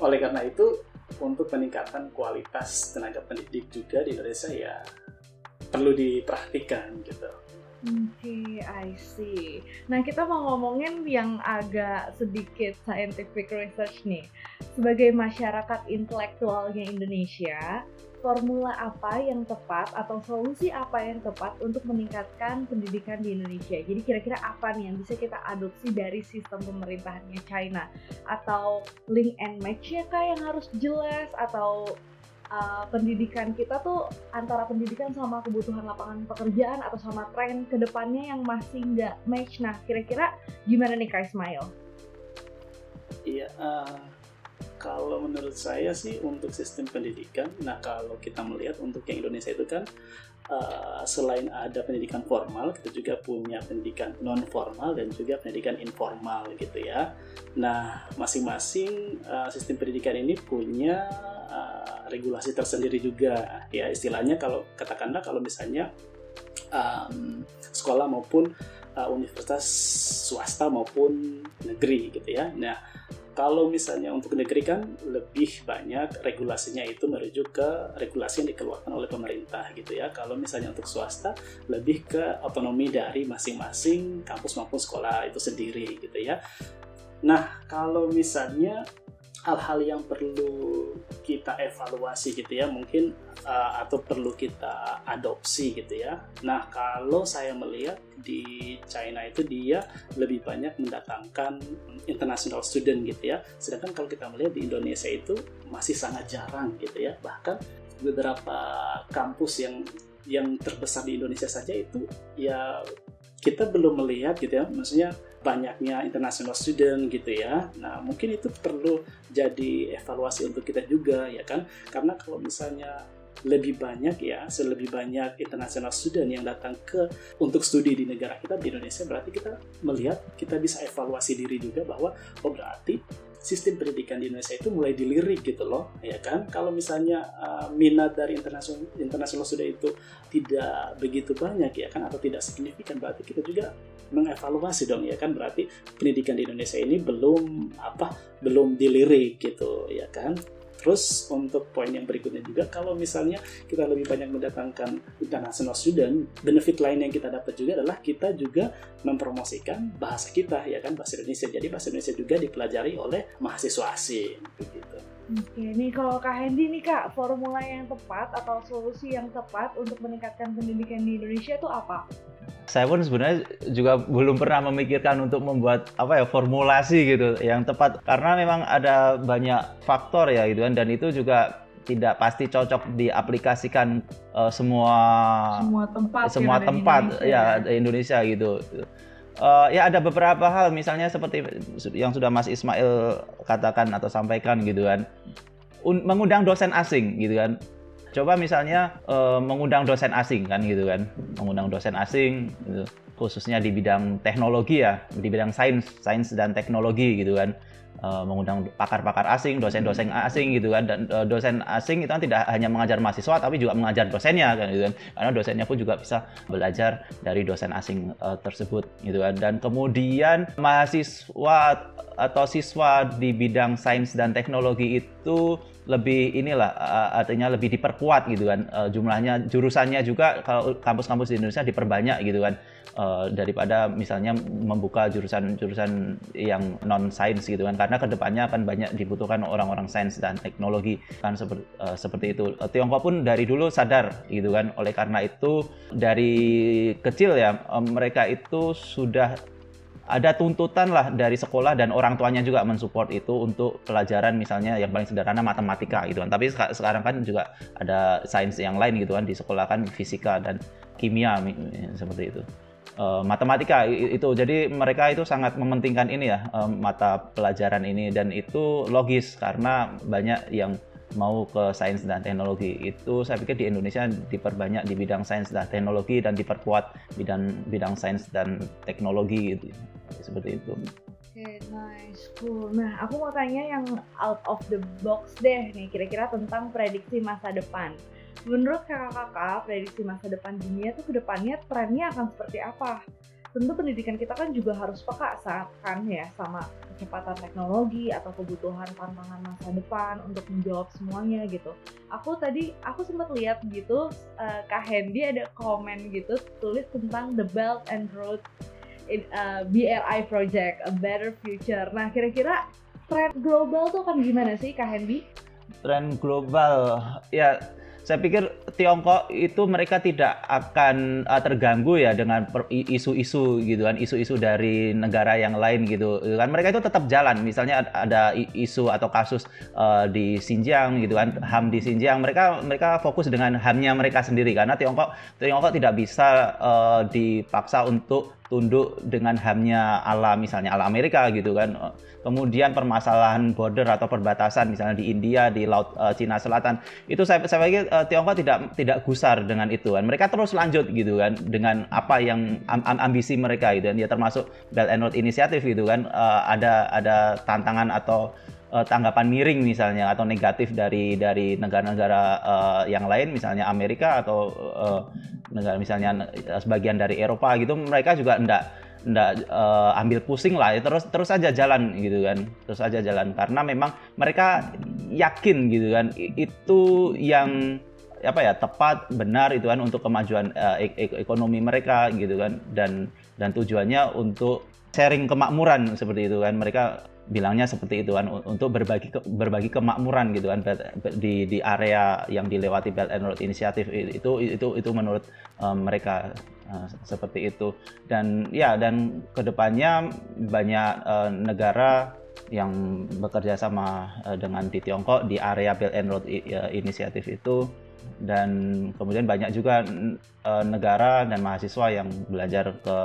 [SPEAKER 3] oleh karena itu untuk peningkatan kualitas tenaga pendidik juga di Indonesia ya perlu diperhatikan gitu.
[SPEAKER 2] Oke, okay, I see. Nah, kita mau ngomongin yang agak sedikit scientific research nih. Sebagai masyarakat intelektualnya Indonesia, formula apa yang tepat atau solusi apa yang tepat untuk meningkatkan pendidikan di Indonesia. Jadi kira-kira apa nih yang bisa kita adopsi dari sistem pemerintahannya China atau link and match-nya kah yang harus jelas atau uh, pendidikan kita tuh antara pendidikan sama kebutuhan lapangan pekerjaan atau sama tren ke depannya yang masih nggak match. Nah, kira-kira gimana nih Kak Ismail?
[SPEAKER 3] Iya, uh, kalau menurut saya sih untuk sistem pendidikan, nah kalau kita melihat untuk yang Indonesia itu kan uh, selain ada pendidikan formal, kita juga punya pendidikan non formal dan juga pendidikan informal gitu ya. Nah masing-masing uh, sistem pendidikan ini punya uh, regulasi tersendiri juga ya istilahnya kalau katakanlah kalau misalnya um, sekolah maupun uh, universitas swasta maupun negeri gitu ya. Nah Kalau misalnya untuk negeri kan lebih banyak regulasinya itu merujuk ke regulasi yang dikeluarkan oleh pemerintah gitu ya. Kalau misalnya untuk swasta lebih ke otonomi dari masing-masing kampus maupun sekolah itu sendiri gitu ya. Nah, kalau misalnya hal-hal yang perlu kita evaluasi gitu ya mungkin uh, atau perlu kita adopsi gitu ya. Nah kalau saya melihat di China itu dia lebih banyak mendatangkan international student gitu ya. Sedangkan kalau kita melihat di Indonesia itu masih sangat jarang gitu ya. Bahkan beberapa kampus yang yang terbesar di Indonesia saja itu ya kita belum melihat gitu ya. Maksudnya banyaknya international student gitu ya. Nah, mungkin itu perlu jadi evaluasi untuk kita juga ya kan. Karena kalau misalnya lebih banyak ya, selebih banyak international student yang datang ke untuk studi di negara kita di Indonesia berarti kita melihat kita bisa evaluasi diri juga bahwa oh berarti sistem pendidikan di Indonesia itu mulai dilirik gitu loh ya kan? Kalau misalnya uh, minat dari internasional internasional sudah itu tidak begitu banyak ya kan? Atau tidak signifikan berarti kita juga mengevaluasi dong ya kan? Berarti pendidikan di Indonesia ini belum apa belum dilirik gitu ya kan Terus untuk poin yang berikutnya juga kalau misalnya kita lebih banyak mendatangkan international student, benefit lain yang kita dapat juga adalah kita juga mempromosikan bahasa kita ya kan bahasa Indonesia. Jadi bahasa Indonesia juga dipelajari oleh mahasiswa asing begitu.
[SPEAKER 2] Oke, nih kalau Kak Hendy nih Kak, formula yang tepat atau solusi yang tepat untuk meningkatkan pendidikan di Indonesia itu apa?
[SPEAKER 1] Saya pun sebenarnya juga belum pernah memikirkan untuk membuat apa ya formulasi gitu yang tepat karena memang ada banyak faktor ya gitu kan dan itu juga tidak pasti cocok diaplikasikan uh, semua
[SPEAKER 2] semua tempat
[SPEAKER 1] semua tempat Indonesia. ya di Indonesia gitu. Uh, ya ada beberapa hal misalnya seperti yang sudah Mas Ismail katakan atau sampaikan gitu kan. Un mengundang dosen asing gitu kan. Coba misalnya uh, mengundang dosen asing kan gitu kan. Mengundang dosen asing gitu. khususnya di bidang teknologi ya di bidang sains sains dan teknologi gitu kan uh, mengundang pakar-pakar asing, dosen-dosen asing gitu kan. Dan uh, dosen asing itu kan tidak hanya mengajar mahasiswa tapi juga mengajar dosennya kan gitu kan. Karena dosennya pun juga bisa belajar dari dosen asing uh, tersebut gitu kan. Dan kemudian mahasiswa atau siswa di bidang sains dan teknologi itu lebih inilah artinya lebih diperkuat gitu kan jumlahnya jurusannya juga kalau kampus-kampus di Indonesia diperbanyak gitu kan uh, daripada misalnya membuka jurusan-jurusan yang non sains gitu kan. Karena ke depannya akan banyak dibutuhkan orang-orang sains dan teknologi kan seperti uh, seperti itu. Uh, Tiongkok pun dari dulu sadar gitu kan. Oleh karena itu dari kecil ya mereka itu sudah ada tuntutan lah dari sekolah dan orang tuanya juga mensupport itu untuk pelajaran misalnya yang paling sederhana matematika gitu kan. Tapi sekarang kan juga ada sains yang lain gitu kan di sekolah kan fisika dan kimia seperti itu uh, matematika itu. Jadi mereka itu sangat mementingkan ini ya uh, mata pelajaran ini. Dan itu logis karena banyak yang mau ke sains dan teknologi. Itu saya pikir di Indonesia diperbanyak di bidang sains dan teknologi dan diperkuat bidang bidang sains dan teknologi gitu seperti itu.
[SPEAKER 2] Oke, okay, nice, cool. Nah, aku mau tanya yang out of the box deh nih, kira-kira tentang prediksi masa depan menurut kakak-kakak prediksi masa depan dunia tuh ke depannya trennya akan seperti apa? Tentu pendidikan kita kan juga harus peka saat kan ya sama kecepatan teknologi atau kebutuhan tantangan masa depan untuk menjawab semuanya gitu. Aku tadi aku sempat lihat gitu uh, Kak Hendy ada komen gitu tulis tentang the Belt and Road in, uh, BRI Project A Better Future. Nah kira-kira tren global tuh kan gimana sih Kak Hendy?
[SPEAKER 1] Tren global ya saya pikir Tiongkok itu mereka tidak akan uh, terganggu ya dengan isu-isu gitu kan, isu-isu dari negara yang lain gitu kan. Mereka itu tetap jalan. Misalnya ada isu atau kasus uh, di Xinjiang gitu kan, HAM di Xinjiang, mereka mereka fokus dengan HAM-nya mereka sendiri karena Tiongkok Tiongkok tidak bisa uh, dipaksa untuk tunduk dengan hamnya ala misalnya ala Amerika gitu kan. Kemudian permasalahan border atau perbatasan misalnya di India di laut uh, Cina Selatan itu saya saya pikir uh, Tiongkok tidak tidak gusar dengan itu kan. Mereka terus lanjut gitu kan dengan apa yang am, ambisi mereka gitu kan. Ya termasuk Belt and Road Initiative gitu kan. Uh, ada ada tantangan atau uh, tanggapan miring misalnya atau negatif dari dari negara-negara uh, yang lain misalnya Amerika atau uh, negara misalnya sebagian dari Eropa gitu mereka juga enggak ndak uh, ambil pusing lah. Ya terus terus aja jalan gitu kan terus aja jalan. Karena memang mereka yakin gitu kan itu yang apa ya tepat benar itu kan untuk kemajuan uh, ek ekonomi mereka gitu kan. Dan dan tujuannya untuk sharing kemakmuran seperti itu kan. Mereka bilangnya seperti itu kan untuk berbagi ke, berbagi kemakmuran gitu kan di di area yang dilewati Belt and Road Initiative itu itu itu menurut um, mereka uh, seperti itu. Dan ya dan ke depannya banyak uh, negara yang bekerja sama uh, dengan di Tiongkok di area Belt and Road Initiative itu. Dan kemudian banyak juga uh, negara dan mahasiswa yang belajar ke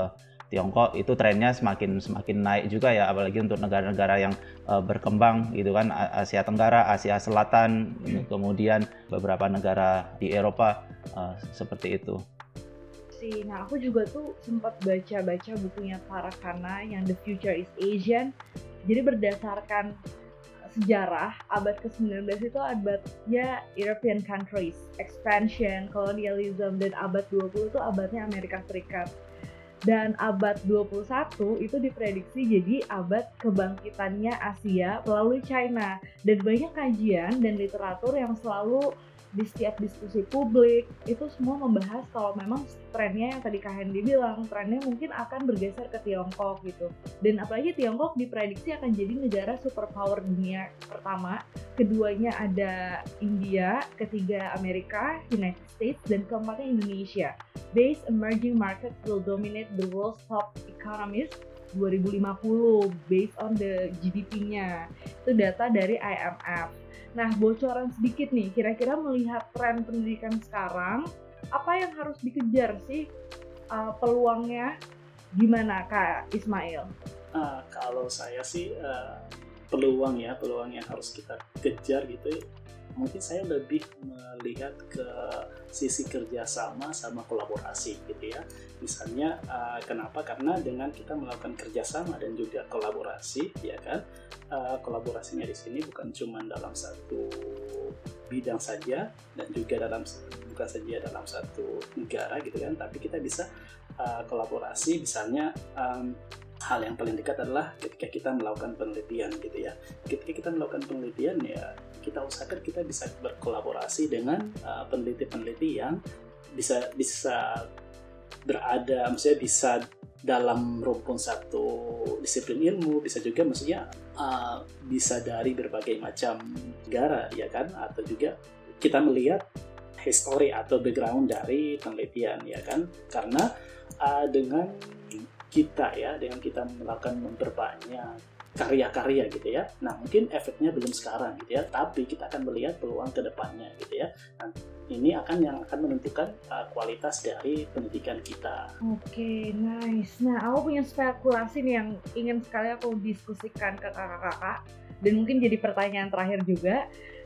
[SPEAKER 1] Tiongkok itu trennya semakin semakin naik juga ya apalagi untuk negara-negara yang uh, berkembang gitu kan Asia Tenggara, Asia Selatan, hmm. kemudian beberapa negara di Eropa uh, seperti itu.
[SPEAKER 2] Sih, nah aku juga tuh sempat baca-baca bukunya Parakana yang The Future is Asian. Jadi berdasarkan sejarah abad ke-19 itu abadnya European countries, expansion, colonialism dan abad 20 itu abadnya Amerika Serikat dan abad 21 itu diprediksi jadi abad kebangkitannya Asia melalui China. Dan banyak kajian dan literatur yang selalu di setiap diskusi publik itu semua membahas kalau memang trennya yang tadi Kak Hendy bilang trennya mungkin akan bergeser ke Tiongkok gitu. Dan apalagi Tiongkok diprediksi akan jadi negara superpower dunia pertama. Keduanya ada India ketiga Amerika United States dan keempatnya Indonesia. Base emerging markets will dominate the world's top economies 2050 based on the GDP-nya itu data dari IMF Nah, bocoran sedikit nih, kira-kira melihat tren pendidikan sekarang, apa yang harus dikejar sih uh, peluangnya? Gimana Kak Ismail?
[SPEAKER 3] Uh, kalau saya sih uh, peluang ya, peluang yang harus kita kejar gitu mungkin saya lebih melihat ke sisi kerjasama sama kolaborasi gitu ya. Misalnya uh, kenapa? Karena dengan kita melakukan kerjasama dan juga kolaborasi ya kan? Uh, kolaborasinya di sini bukan cuma dalam satu bidang saja dan juga dalam bukan saja dalam satu negara gitu kan tapi kita bisa uh, kolaborasi. Misalnya um, hal yang paling dekat adalah ketika kita melakukan penelitian gitu ya. Ketika kita melakukan penelitian ya kita usahakan kita bisa berkolaborasi dengan uh, peneliti-peneliti uh, yang bisa bisa berada maksudnya bisa dalam rumpun satu disiplin ilmu bisa juga maksudnya uh, bisa dari berbagai macam negara ya kan? Atau juga kita melihat history atau background dari penelitian ya kan? Karena uh, dengan kita ya dengan kita melakukan memperbanyak karya-karya gitu ya. Nah mungkin efeknya belum sekarang gitu ya, tapi kita akan melihat peluang ke depannya gitu ya. Nah, ini akan yang akan menentukan uh, kualitas dari pendidikan kita.
[SPEAKER 2] Oke, okay, nice. Nah aku punya spekulasi nih yang ingin sekali aku diskusikan ke kakak-kakak dan mungkin jadi pertanyaan terakhir juga.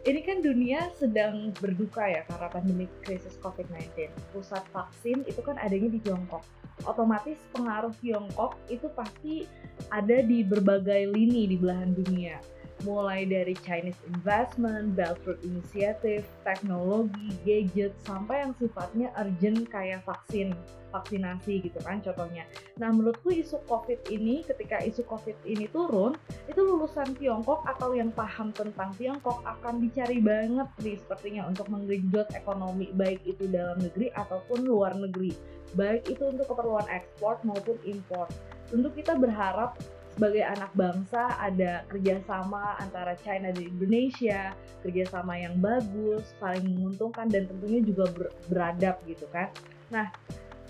[SPEAKER 2] Ini kan dunia sedang berduka ya karena pandemi krisis COVID-19. Pusat vaksin itu kan adanya di Tiongkok otomatis pengaruh Tiongkok itu pasti ada di berbagai lini di belahan dunia mulai dari Chinese investment, Belt Road Initiative, teknologi, gadget, sampai yang sifatnya urgent kayak vaksin, vaksinasi gitu kan contohnya. Nah menurutku isu COVID ini, ketika isu COVID ini turun, itu lulusan Tiongkok atau yang paham tentang Tiongkok akan dicari banget nih sepertinya untuk menggenjot ekonomi baik itu dalam negeri ataupun luar negeri baik itu untuk keperluan ekspor maupun impor. Tentu kita berharap sebagai anak bangsa ada kerjasama antara China dan Indonesia, kerjasama yang bagus, saling menguntungkan dan tentunya juga ber beradab gitu kan. Nah,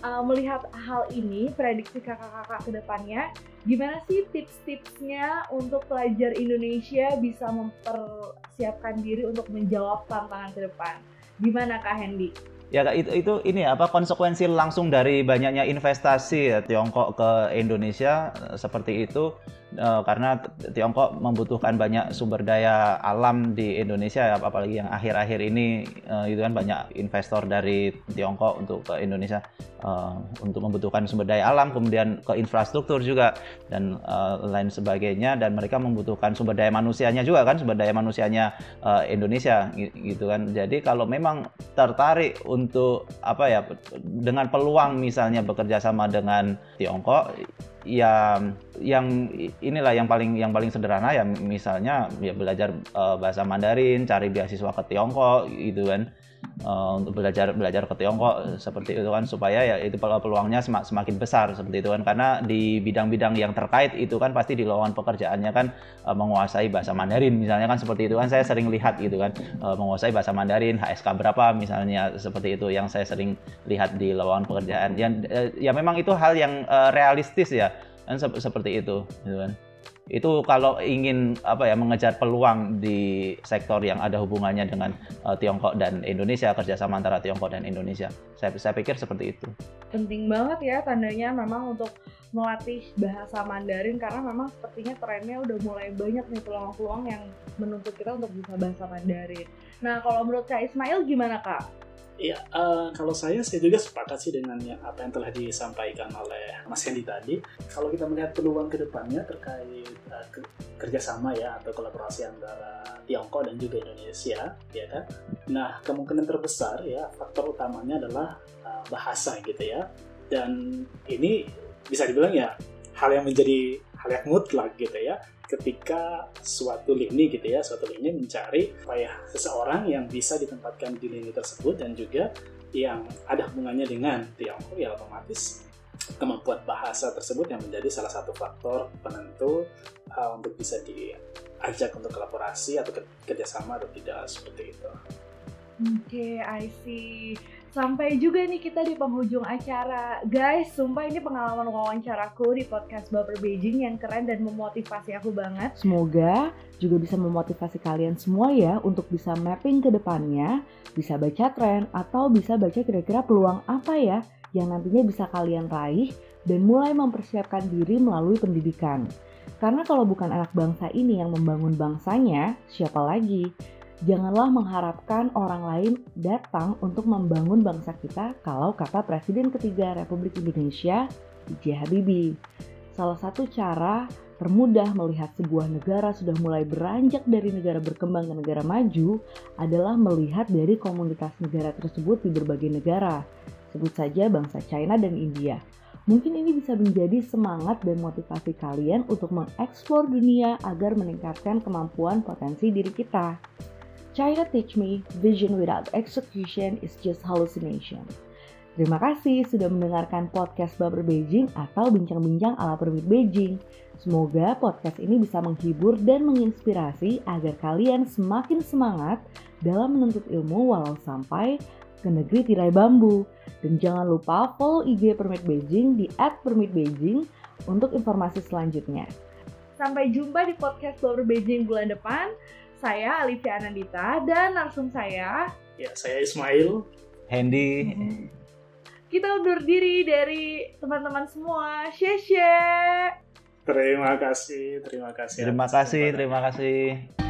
[SPEAKER 2] uh, melihat hal ini, prediksi kakak-kakak ke depannya, gimana sih tips-tipsnya untuk pelajar Indonesia bisa mempersiapkan diri untuk menjawab tantangan ke depan? Gimana Kak Hendy?
[SPEAKER 1] Ya itu itu ini apa konsekuensi langsung dari banyaknya investasi ya, Tiongkok ke Indonesia eh, seperti itu uh, karena Tiongkok membutuhkan banyak sumber daya alam di Indonesia apalagi yang akhir-akhir ini uh, itu kan banyak investor dari Tiongkok untuk ke Indonesia uh, untuk membutuhkan sumber daya alam kemudian ke infrastruktur juga dan uh, lain sebagainya dan mereka membutuhkan sumber daya manusianya juga kan sumber daya manusianya uh, Indonesia gitu kan. Jadi kalau memang tertarik untuk apa ya dengan peluang misalnya bekerja sama dengan Tiongkok ya yang inilah yang paling yang paling sederhana ya misalnya ya belajar uh, bahasa Mandarin, cari beasiswa ke Tiongkok gitu kan uh, untuk belajar belajar ke Tiongkok seperti itu kan supaya ya itu peluangnya semakin besar seperti itu kan. Karena di bidang-bidang yang terkait itu kan pasti di lowongan pekerjaannya kan uh, menguasai bahasa Mandarin misalnya kan seperti itu kan saya sering lihat gitu kan. Uh, menguasai bahasa Mandarin HSK berapa misalnya seperti itu yang saya sering lihat di lowongan pekerjaan. Yang uh, ya memang itu hal yang uh, realistis ya kan seperti itu gitu kan itu kalau ingin apa ya mengejar peluang di sektor yang ada hubungannya dengan uh, Tiongkok dan Indonesia kerjasama antara Tiongkok dan Indonesia saya saya pikir seperti itu
[SPEAKER 4] penting banget ya tandanya memang untuk melatih bahasa Mandarin karena memang sepertinya trennya udah mulai banyak nih peluang-peluang yang menuntut kita untuk bisa bahasa Mandarin. Nah kalau menurut Kak Ismail gimana Kak?
[SPEAKER 3] Iya, uh, kalau saya saya juga sepakat sih dengan yang apa yang telah disampaikan oleh Mas Hendy tadi. Kalau kita melihat peluang ke depannya terkait uh, ke kerjasama ya atau kolaborasi antara Tiongkok dan juga Indonesia, ya kan. Nah, kemungkinan terbesar ya faktor utamanya adalah uh, bahasa gitu ya. Dan ini bisa dibilang ya hal yang menjadi hal yang mutlak gitu ya ketika suatu lini gitu ya, suatu lini mencari supaya seseorang yang bisa ditempatkan di lini tersebut dan juga yang ada hubungannya dengan Tiongkok ya otomatis kemampuan bahasa tersebut yang menjadi salah satu faktor penentu uh, untuk bisa diajak untuk kolaborasi atau kerjasama atau tidak seperti itu.
[SPEAKER 4] Oke, okay, I see. Sampai juga nih kita di penghujung acara. Guys, sumpah ini pengalaman wawancaraku di podcast Baper Beijing yang keren dan memotivasi aku banget. Semoga juga bisa memotivasi kalian semua ya untuk bisa mapping ke depannya, bisa baca tren, atau bisa baca kira-kira peluang apa ya yang nantinya bisa kalian raih dan mulai mempersiapkan diri melalui pendidikan. Karena kalau bukan anak bangsa ini yang membangun bangsanya, siapa lagi? Janganlah mengharapkan orang lain datang untuk membangun bangsa kita kalau kata Presiden ketiga Republik Indonesia, B.J. Habibie. Salah satu cara termudah melihat sebuah negara sudah mulai beranjak dari negara berkembang ke negara maju adalah melihat dari komunitas negara tersebut di berbagai negara. Sebut saja bangsa China dan India. Mungkin ini bisa menjadi semangat dan motivasi kalian untuk mengeksplor dunia agar meningkatkan kemampuan potensi diri kita. China teach me vision without execution is just hallucination. Terima kasih sudah mendengarkan podcast Baper Beijing atau bincang-bincang ala permit Beijing. Semoga podcast ini bisa menghibur dan menginspirasi agar kalian semakin semangat dalam menuntut ilmu walau sampai ke negeri tirai bambu. Dan jangan lupa follow IG Permit Beijing di @permitbeijing untuk informasi selanjutnya. Sampai jumpa di podcast Baper Beijing bulan depan. Saya Alicia Anandita dan langsung saya
[SPEAKER 3] Ya, saya Ismail.
[SPEAKER 1] Hendy.
[SPEAKER 4] Kita undur diri dari teman-teman semua. Sheshe.
[SPEAKER 3] Terima kasih, terima kasih.
[SPEAKER 1] Terima kasih, terima kasih.